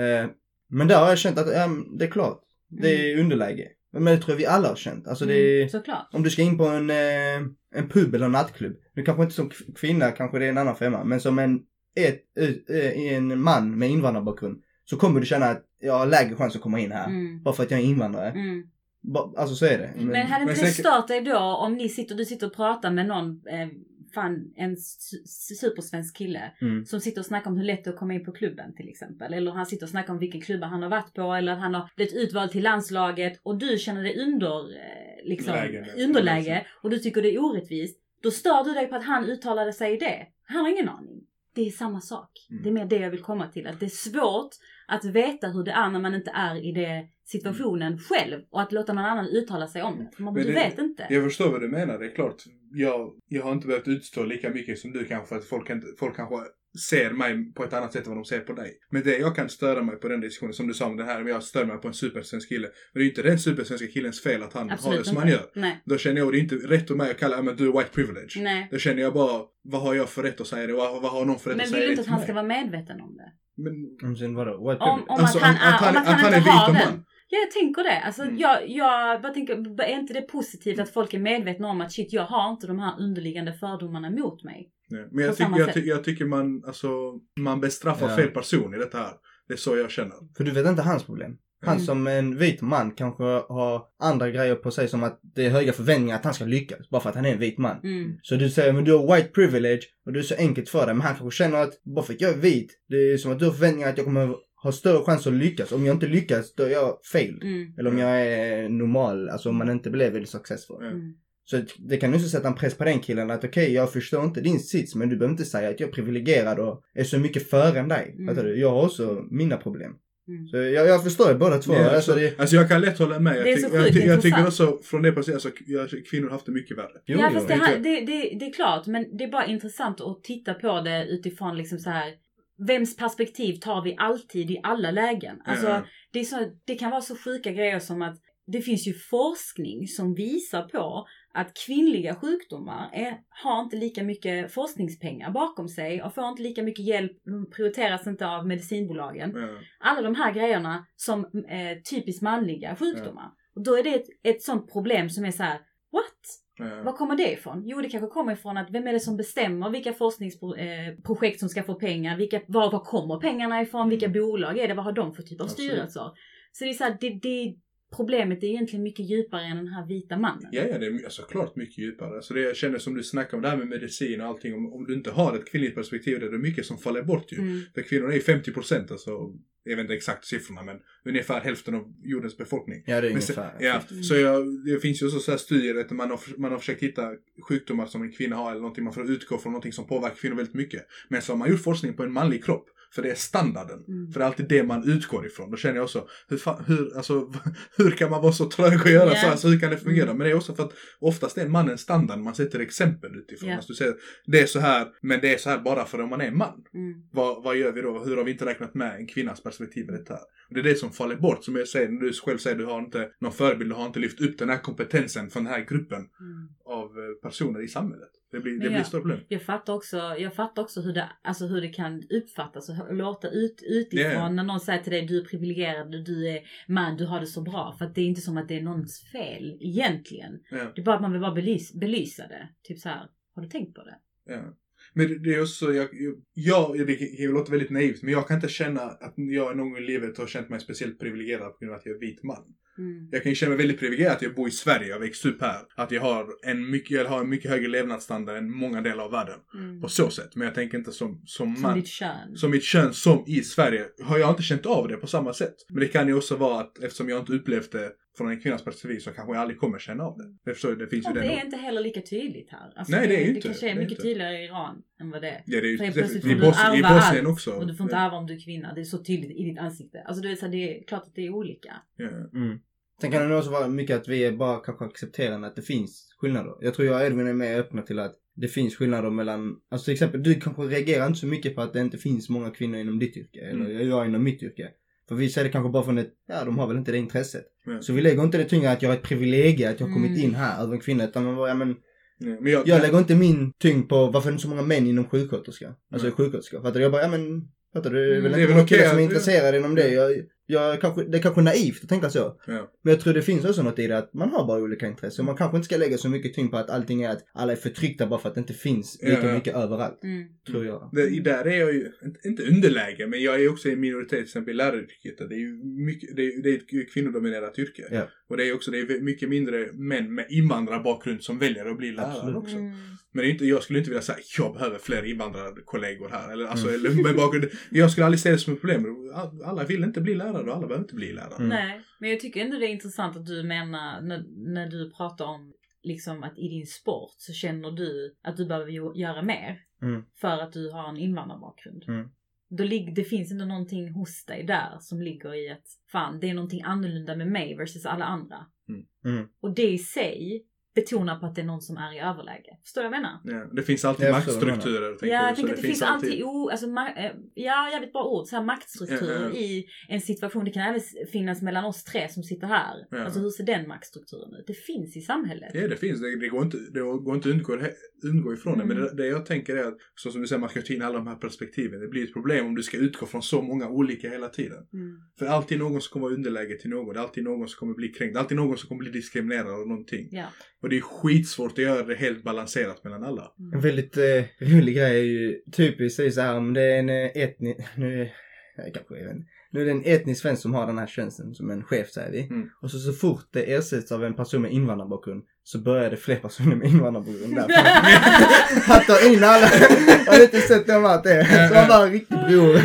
[SPEAKER 3] Eh, men där har jag känt att ja, det är klart. Det är underläge. Men det tror jag vi alla har känt. Alltså det är,
[SPEAKER 5] Mm, såklart.
[SPEAKER 3] om du ska in på en, eh, en pub eller en nattklubb. Du kanske inte som kvinna, kanske det är en annan femma. Men som en, ett, en man med invandrarbakgrund. Så kommer du känna att jag har lägre chans att komma in här.
[SPEAKER 5] Mm.
[SPEAKER 3] Bara för att jag är invandrare.
[SPEAKER 5] Mm.
[SPEAKER 3] Alltså så är det.
[SPEAKER 5] Men hade
[SPEAKER 4] Men
[SPEAKER 5] inte det stört dig då om ni sitter, du sitter och pratar med någon, eh, fan en su- supersvensk kille
[SPEAKER 3] Mm.
[SPEAKER 5] som sitter och snackar om hur lätt det är att komma in på klubben till exempel. Eller han sitter och snackar om vilken klubba han har varit på eller att han har blivit utvald till landslaget och du känner dig under, eh, liksom,
[SPEAKER 4] Läge.
[SPEAKER 5] underläge och du tycker det är orättvist. Då stör du dig på att han uttalade sig i det. Han har ingen aning. Det är samma sak.
[SPEAKER 4] Mm.
[SPEAKER 5] Det är mer det jag vill komma till. Att det är svårt att veta hur det är när man inte är i det situationen själv och att låta någon annan uttala sig om det. Man,
[SPEAKER 4] Men
[SPEAKER 5] du
[SPEAKER 4] det-
[SPEAKER 5] vet inte.
[SPEAKER 4] jag förstår vad du menar. Det är klart. Jag, jag har inte behövt utstå lika mycket som du kanske. För att folk, inte, folk kanske ser mig på ett annat sätt än vad de ser på dig. Men det jag kan störa mig på den diskussionen, som du sa om det här, om jag stör mig på en supersvensk kille. Men det är ju inte den supersvenska killens fel att han har
[SPEAKER 5] Absolut
[SPEAKER 4] det som
[SPEAKER 5] inte.
[SPEAKER 4] han gör.
[SPEAKER 5] Nej.
[SPEAKER 4] Då känner jag, och det är inte rätt av mig att kalla, men du är white privilege.
[SPEAKER 5] Nej.
[SPEAKER 4] Då känner jag bara, vad har jag för rätt att säga det? Vad, vad har någon för rätt
[SPEAKER 5] Men
[SPEAKER 4] att
[SPEAKER 5] vill
[SPEAKER 4] säga
[SPEAKER 5] du
[SPEAKER 4] det
[SPEAKER 5] inte att han ska vara medveten om det?
[SPEAKER 4] Men,
[SPEAKER 3] Om sen vadå? White
[SPEAKER 5] Om,
[SPEAKER 3] privilege?
[SPEAKER 5] om
[SPEAKER 4] Alltså,
[SPEAKER 5] att han,
[SPEAKER 4] att han-
[SPEAKER 5] är, om att han,
[SPEAKER 4] han är
[SPEAKER 5] inte har den. Ja, jag tänker det. Alltså,
[SPEAKER 4] Mm.
[SPEAKER 5] jag, jag bara tänker, är inte det positivt att folk är medvetna om att shit, jag har inte de här underliggande fördomarna mot mig?
[SPEAKER 4] nej. men jag, tycker, jag, ty, jag tycker man, alltså, man bestraffar
[SPEAKER 3] Ja.
[SPEAKER 4] fel person i detta här. Det är så jag känner.
[SPEAKER 3] För du vet inte hans problem. Han
[SPEAKER 5] Mm.
[SPEAKER 3] som en vit man kanske har andra grejer på sig som att det är höga förväntningar att han ska lyckas. Bara för att han är en vit man.
[SPEAKER 5] Mm.
[SPEAKER 3] Så du säger men du har white privilege och det är så enkelt för dig. Men han kanske känner att bara för att jag är vit, det är som att du har förväntningar att jag kommer ha större chans att lyckas. Om jag inte lyckas, då är jag failed.
[SPEAKER 5] Mm.
[SPEAKER 3] Eller om jag är normal, alltså om man inte blev väldigt successful.
[SPEAKER 5] Mm.
[SPEAKER 3] Så det kan också sätta en press på den killen att okej, jag förstår inte din sits men du behöver inte säga att jag är privilegierad och är så mycket före än dig.
[SPEAKER 5] Mm.
[SPEAKER 3] Du? Jag har också mina problem.
[SPEAKER 5] Mm.
[SPEAKER 3] Så jag, jag förstår ju båda två.
[SPEAKER 4] Ja,
[SPEAKER 3] alltså, det,
[SPEAKER 4] alltså jag kan lätt hålla med. Jag,
[SPEAKER 5] Det är så
[SPEAKER 4] jag,
[SPEAKER 5] sjukt
[SPEAKER 4] ty- jag tycker också från det perspektivet, alltså, jag, kvinnor har haft det mycket värre.
[SPEAKER 3] jo,
[SPEAKER 5] ja fast det, här,
[SPEAKER 4] jag.
[SPEAKER 5] det, det, det är klart men det är bara intressant att titta på det utifrån liksom så här. Vems perspektiv tar vi alltid i alla lägen? Alltså
[SPEAKER 4] Ja.
[SPEAKER 5] det, är så, det kan vara så sjuka grejer som att det finns ju forskning som visar på att kvinnliga sjukdomar är, har inte lika mycket forskningspengar bakom sig och får inte lika mycket hjälp, de prioriteras inte av medicinbolagen.
[SPEAKER 4] Ja.
[SPEAKER 5] Alla de här grejerna som är typiskt manliga sjukdomar. Och då är det ett, ett sånt problem som är så här: what?
[SPEAKER 4] Ja.
[SPEAKER 5] Var kommer det ifrån? Jo, det kanske kommer ifrån att vem är det som bestämmer vilka forskningsprojekt som ska få pengar? Vilka, var, var kommer pengarna ifrån? Vilka bolag är det? Vad har de för typ av styrelser? Så det är så här, det, det, problemet är egentligen mycket djupare än den här vita mannen.
[SPEAKER 4] Ja, ja, det är alltså, klart mycket djupare. Alltså det jag känner som du snackar om det här med medicin och allting. Om, om du inte har ett kvinnligt perspektiv, det är det mycket som faller bort ju.
[SPEAKER 5] Mm.
[SPEAKER 4] För kvinnor är 50 procent, alltså, jag vet inte exakt siffrorna, men ungefär hälften av jordens befolkning.
[SPEAKER 3] Ja, det är
[SPEAKER 4] Men
[SPEAKER 3] ungefär.
[SPEAKER 4] ja, så jag, det finns ju också så här studier att man har, man har försökt hitta sjukdomar som en kvinna har eller någonting. Man får utgå från någonting som påverkar kvinnor väldigt mycket. Men så har man gjort forskning på en manlig kropp. För det är standarden.
[SPEAKER 5] Mm.
[SPEAKER 4] För det är alltid det man utgår ifrån. Då känner jag också, hur, fan, hur, alltså, hur kan man vara så trög att göra
[SPEAKER 5] Ja.
[SPEAKER 4] så här? Så hur kan det fungera?
[SPEAKER 5] Mm.
[SPEAKER 4] Men det är också för att oftast är mannen standard. Man sätter exempel utifrån.
[SPEAKER 5] Ja.
[SPEAKER 4] Alltså, du säger, det är så här, men det är så här bara för om man är man.
[SPEAKER 5] Mm.
[SPEAKER 4] Vad, vad gör vi då? Hur har vi inte räknat med en kvinnas perspektiv i detta här? Och det är det som faller bort. Som jag säger, när du själv säger du har inte någon förebild, du har inte lyft upp den här kompetensen från den här gruppen
[SPEAKER 5] Mm.
[SPEAKER 4] av eh, personer i samhället. Det blir, det blir
[SPEAKER 5] ja.
[SPEAKER 4] ett stort problem.
[SPEAKER 5] Jag fattar också, jag fattar också hur, det, alltså hur det kan uppfattas och låta ut, utifrån
[SPEAKER 4] Ja.
[SPEAKER 5] när någon säger till dig du är privilegierad, du är man, du har det så bra. För att det är inte som att det är någons fel egentligen.
[SPEAKER 4] Ja.
[SPEAKER 5] Det är bara att man vill bara belys, belysa det. Typ så här, har du tänkt på det?
[SPEAKER 4] Ja. Men det- är också, jag, jag, jag, det låta väldigt naivt, men jag kan inte känna att jag någon gång i livet har känt mig speciellt privilegierad på grund av att jag är vit man.
[SPEAKER 5] Mm.
[SPEAKER 4] Jag kan ju känna mig väldigt privilegierad att jag bor i Sverige, jag har växt upp här. Att jag har en mycket, jag har en mycket högre levnadsstandard än många delar av världen.
[SPEAKER 5] Mm.
[SPEAKER 4] På så sätt. Men jag tänker inte som, som
[SPEAKER 5] Som
[SPEAKER 4] man.
[SPEAKER 5] ditt kön.
[SPEAKER 4] som mitt kön som i Sverige har jag inte känt av det på samma sätt. Men det kan ju också vara att eftersom jag inte upplevt det från en kvinnas perspektiv så kanske jag aldrig kommer känna av det. Det, förstår, det finns ju
[SPEAKER 5] Och det är inte heller lika tydligt här. Alltså
[SPEAKER 4] Nej, det är ju
[SPEAKER 5] det
[SPEAKER 4] inte.
[SPEAKER 5] kanske är
[SPEAKER 4] Det är
[SPEAKER 5] mycket
[SPEAKER 4] inte.
[SPEAKER 5] tydligare i Iran än vad det är.
[SPEAKER 4] Ja, det är
[SPEAKER 5] plötsligt får
[SPEAKER 4] i,
[SPEAKER 5] du
[SPEAKER 4] Bos- i
[SPEAKER 5] ärva
[SPEAKER 4] Bosnien
[SPEAKER 5] allt
[SPEAKER 4] också.
[SPEAKER 5] och du får inte
[SPEAKER 4] ja.
[SPEAKER 5] ärva om du är kvinna. Det är så tydligt i ditt ansikte. Alltså du vet så här, det är klart att det är olika.
[SPEAKER 4] Ja.
[SPEAKER 3] Mm. Sen kan det nog också vara mycket att vi är bara kanske accepterande att det finns skillnader. Jag tror jag och Edvin är mer öppna till att det finns skillnader mellan, alltså till exempel du kanske reagerar inte så mycket på att det inte finns många kvinnor inom ditt yrke. Eller
[SPEAKER 4] Mm.
[SPEAKER 3] jag inom mitt yrke. För vi ser det kanske bara från ett, ja de har väl inte det intresset.
[SPEAKER 4] Ja.
[SPEAKER 3] Så vi lägger inte det tyngre att jag har ett privilegium att jag har kommit
[SPEAKER 5] Mm.
[SPEAKER 3] in här över en kvinna. Utan man bara, ja men
[SPEAKER 4] Ja, Men jag,
[SPEAKER 3] jag lägger inte min tyngd på varför är det så många män inom sjuksköterska? Alltså
[SPEAKER 4] Nej.
[SPEAKER 3] sjuksköterska. Fattar du? Jag bara, ja men Fattar du? Det är
[SPEAKER 5] Mm.
[SPEAKER 3] väl
[SPEAKER 4] Det är
[SPEAKER 3] inte många killar
[SPEAKER 4] okej
[SPEAKER 3] som är intresserade inom det. Jag, jag kanske, det är kanske naivt att tänka så.
[SPEAKER 4] Ja.
[SPEAKER 3] Men jag tror det finns också något i det att man har bara olika intressen. Man kanske inte ska lägga så mycket tyngd på att allting är att alla är förtryckta bara för att det inte finns lika
[SPEAKER 4] Ja, ja.
[SPEAKER 3] mycket överallt.
[SPEAKER 5] Mm.
[SPEAKER 3] Tror jag.
[SPEAKER 4] Det, där är jag ju, inte- inte underläge, men jag är också i minoritet till exempel i läraryrket. Det är ju mycket, det är, det är ett kvinnodominerat yrke. Och det är också, det är mycket mindre män med invandrarbakgrund som väljer att bli lärare
[SPEAKER 3] Absolut.
[SPEAKER 4] också.
[SPEAKER 5] Mm.
[SPEAKER 4] Men det är inte, jag skulle inte vilja säga jag behöver fler invandrarkollegor här. Eller, alltså,
[SPEAKER 3] Mm.
[SPEAKER 4] eller med bakgrund. Jag skulle aldrig se det som ett problem. Alla vill inte bli lärare och alla behöver inte bli lärare.
[SPEAKER 3] Mm.
[SPEAKER 5] Nej, men jag tycker ändå det är intressant att du menar när, när du pratar om liksom att i din sport så känner du att du behöver göra mer
[SPEAKER 3] Mm.
[SPEAKER 5] för att du har en invandrarbakgrund.
[SPEAKER 3] Mm.
[SPEAKER 5] Då lig- det finns ändå någonting hos dig där som ligger i att fan det är någonting annorlunda med mig versus alla andra.
[SPEAKER 3] Mm.
[SPEAKER 5] Och det i sig betonar på att det är någon som är i överläge. Förstår du vad jag menar?
[SPEAKER 4] Ja, det finns alltid maktstrukturer.
[SPEAKER 5] Ja, jag tänker att det finns alltid, o, alltså, ma- eh, ja, jävligt bra ord, så här maktstrukturer
[SPEAKER 4] Ja, ja.
[SPEAKER 5] i en situation. Det kan även finnas mellan oss tre som sitter här.
[SPEAKER 4] Ja.
[SPEAKER 5] Alltså hur ser den maktstrukturen ut? Det finns i samhället.
[SPEAKER 4] Ja, det finns. Det, det, går, inte, det går inte att undgå, undgå ifrån det. Men
[SPEAKER 5] Mm.
[SPEAKER 4] det, det jag tänker är att, så som du säger, man ska ta in alla de här perspektiven. Det blir ett problem om du ska utgå från så många olika hela tiden.
[SPEAKER 5] Mm.
[SPEAKER 4] För alltid någon som kommer vara underläge till någon. Det är alltid någon som kommer bli kränkt. Det är alltid någon som kommer bli diskriminerad av någonting.
[SPEAKER 5] Ja.
[SPEAKER 4] Och det är skitsvårt att göra det helt balanserat mellan alla.
[SPEAKER 3] En
[SPEAKER 5] Mm.
[SPEAKER 3] väldigt eh, rolig grej är ju typiskt är ju så här om det är en eh, etnisk, nu, jag kanske inte. nu är det en etnisk svensk som har den här tjänsten som en chef säger vi.
[SPEAKER 4] Mm.
[SPEAKER 3] Och så, så fort det ersätts av en person med invandrarbakgrund så börjar det fler personer med invandrarbakgrund där. att ta in alla, har inte sett dem att det är. Så man bara riktigt bror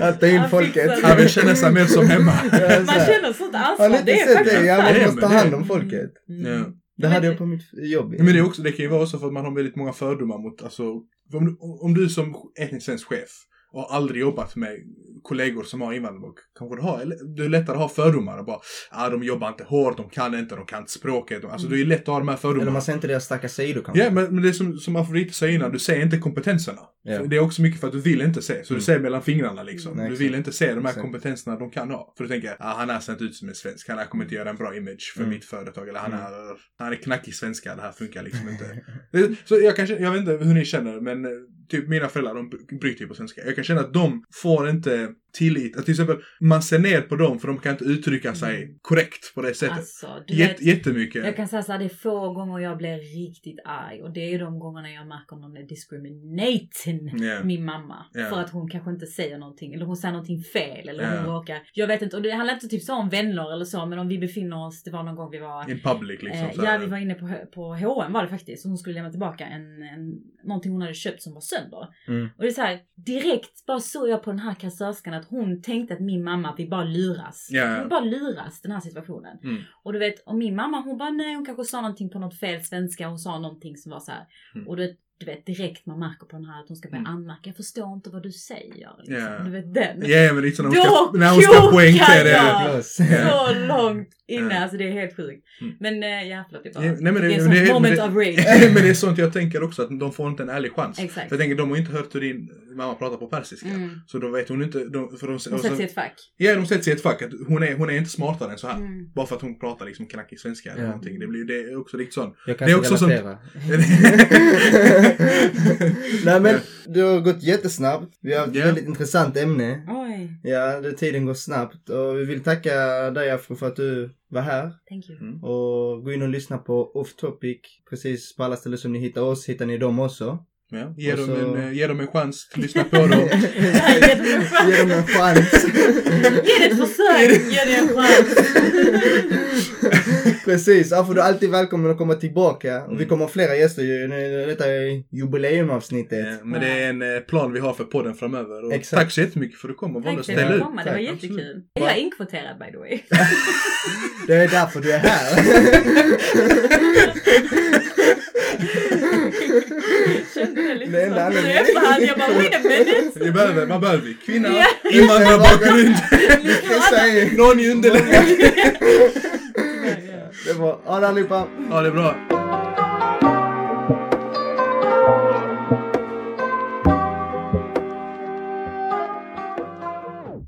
[SPEAKER 3] att ta in
[SPEAKER 5] Han
[SPEAKER 3] folket.
[SPEAKER 5] det.
[SPEAKER 4] Han vill känna sig mer som hemma.
[SPEAKER 5] Man känner sånt
[SPEAKER 3] Har
[SPEAKER 5] ansvar.
[SPEAKER 3] ni inte
[SPEAKER 5] Det är
[SPEAKER 3] sett det? Ja, man måste ta
[SPEAKER 4] det-
[SPEAKER 3] hand om folket.
[SPEAKER 5] Mm.
[SPEAKER 4] Ja.
[SPEAKER 3] Det hade jag på mitt jobb.
[SPEAKER 4] Men det, är också, det kan ju vara också för att man har väldigt många fördomar mot, alltså, om du, om du som etnisk svensk chef och har aldrig jobbat med kollegor som har invandrarbakgrund, kanske du har, eller, det är lättare att ha fördomar och bara, ah, de jobbar inte hårt, de kan inte, de kan inte språket. Alltså det är lätt att ha de här
[SPEAKER 3] Eller
[SPEAKER 4] fördomarna.
[SPEAKER 3] man ser inte deras starka sidor kanske.
[SPEAKER 4] Ja, men, men det är som, som Afrodite sa innan, du ser inte kompetenserna.
[SPEAKER 3] Ja.
[SPEAKER 4] Det är också mycket för att du vill inte se. Så du
[SPEAKER 3] Mm.
[SPEAKER 4] ser mellan fingrarna liksom.
[SPEAKER 3] Nej,
[SPEAKER 4] du vill inte se de här
[SPEAKER 3] Exakt.
[SPEAKER 4] kompetenserna de kan ha. För du tänker, ah, han här ser inte ut som en svensk. Han här kommer inte göra en bra image för
[SPEAKER 3] Mm.
[SPEAKER 4] mitt företag. Eller han,
[SPEAKER 3] Mm.
[SPEAKER 4] är, han är knackig svenska, det här funkar liksom inte. Så jag, kan, känna- jag vet inte hur ni känner, men eh, typ mina föräldrar, de bryter ju typ på svenska. Jag kan känna att de får inte tillit. Att till exempel, man ser ner på dem för de kan inte uttrycka sig korrekt på det sättet.
[SPEAKER 5] Alltså, du
[SPEAKER 4] Jät,
[SPEAKER 5] vet,
[SPEAKER 4] jättemycket.
[SPEAKER 5] jag kan säga så här, det är få gånger jag blir riktigt arg och det är de gångerna jag märker någon är discriminating
[SPEAKER 4] Ja.
[SPEAKER 5] min mamma.
[SPEAKER 4] Ja.
[SPEAKER 5] För att hon kanske inte säger någonting eller hon säger någonting fel eller
[SPEAKER 4] Ja.
[SPEAKER 5] hon råkar, jag vet inte, och det handlar inte typ så om vänner eller så men om vi befinner oss, det var någon gång vi var
[SPEAKER 4] In public liksom.
[SPEAKER 5] Eh, ja, vi var inne på, på H&M var det faktiskt. Och hon skulle lämna tillbaka en, en, någonting hon hade köpt som var sönder.
[SPEAKER 3] Mm.
[SPEAKER 5] Och det är så här, direkt bara såg jag på den här kassörskan att hon tänkte att min mamma vill bara luras.
[SPEAKER 4] Ja, ja.
[SPEAKER 5] Hon bara luras den här situationen.
[SPEAKER 4] Mm.
[SPEAKER 5] Och du vet, och min mamma hon bara nej, hon kanske sa någonting på något fel svenska. Hon sa någonting som var så här.
[SPEAKER 4] Mm.
[SPEAKER 5] Och du, du vet direkt man märker på den här att hon ska börja
[SPEAKER 4] Mm.
[SPEAKER 5] anmärka. Jag förstår inte vad du säger. Liksom.
[SPEAKER 4] Ja.
[SPEAKER 5] Du vet den.
[SPEAKER 4] Ja, men lite så när hon
[SPEAKER 5] Då
[SPEAKER 4] ska, när hon ska poängtera det.
[SPEAKER 5] Så långt inne,
[SPEAKER 4] Ja.
[SPEAKER 5] alltså det är helt sjukt.
[SPEAKER 4] Mm.
[SPEAKER 5] Men äh, ja, förlåt. Jag bara,
[SPEAKER 4] Ja, nej, men det-
[SPEAKER 5] det är
[SPEAKER 4] men
[SPEAKER 5] ett
[SPEAKER 4] det-
[SPEAKER 5] sånt moment
[SPEAKER 4] men
[SPEAKER 5] of
[SPEAKER 4] det-
[SPEAKER 5] rage.
[SPEAKER 4] men det är sånt jag tänker också, att de får inte en ärlig chans.
[SPEAKER 5] Exakt.
[SPEAKER 4] För jag tänker, de har inte hört hur din mamma pratar på persiska.
[SPEAKER 5] Mm.
[SPEAKER 4] Så då vet hon inte, de, för de,
[SPEAKER 5] Hon sig i ett fack.
[SPEAKER 4] Ja, de sätter sig i ett fack. Att hon, är, hon är inte smartare än så här.
[SPEAKER 5] Mm.
[SPEAKER 4] Bara för att hon pratar liksom knackig svenska eller någonting. Det, blir, det är också lite sån.
[SPEAKER 3] Jag kan
[SPEAKER 4] Det är
[SPEAKER 3] inte
[SPEAKER 4] också sånt-
[SPEAKER 3] relatera. Nej men, det har gått jättesnabbt. Vi har haft ett väldigt intressant ämne.
[SPEAKER 5] Oj,
[SPEAKER 3] Ja, det, tiden går snabbt. Och vi vill tacka dig Afro för att du var här.
[SPEAKER 5] thank you.
[SPEAKER 4] Mm.
[SPEAKER 3] Och gå in och lyssna på Off Topic. Precis på alla ställen som ni hittar oss, hittar ni dem också.
[SPEAKER 4] Ja, ge, dem
[SPEAKER 3] så-
[SPEAKER 4] en, eh, ge dem en chans. Lyssna på dem.
[SPEAKER 3] Ge dem en chans.
[SPEAKER 5] Ge det ett försök, ge det en chans.
[SPEAKER 3] Precis, Afro du är alltid välkommen att komma tillbaka. Och vi kommer ha flera gäster ju. Nu- Detta är jubileumavsnittet.
[SPEAKER 4] Eh, Men det är en eh, plan vi har för podden framöver. Och
[SPEAKER 3] Exakt.
[SPEAKER 4] tack så jättemycket för att du kom och valde att
[SPEAKER 5] för
[SPEAKER 4] ställa
[SPEAKER 5] kom, det var
[SPEAKER 3] Tack,
[SPEAKER 5] jättekul.
[SPEAKER 4] absolut.
[SPEAKER 5] Jag är inkvoterad by the way.
[SPEAKER 3] Det är därför du är här.
[SPEAKER 5] Kände det lite
[SPEAKER 3] Det enda
[SPEAKER 5] så. Efterhand, jag bara wait a minute.
[SPEAKER 4] Behöver, man behöver kvinna, invandrarbakgrund, någon i underläge.
[SPEAKER 3] Det var, ha det allihopa.
[SPEAKER 4] Ja, det bra.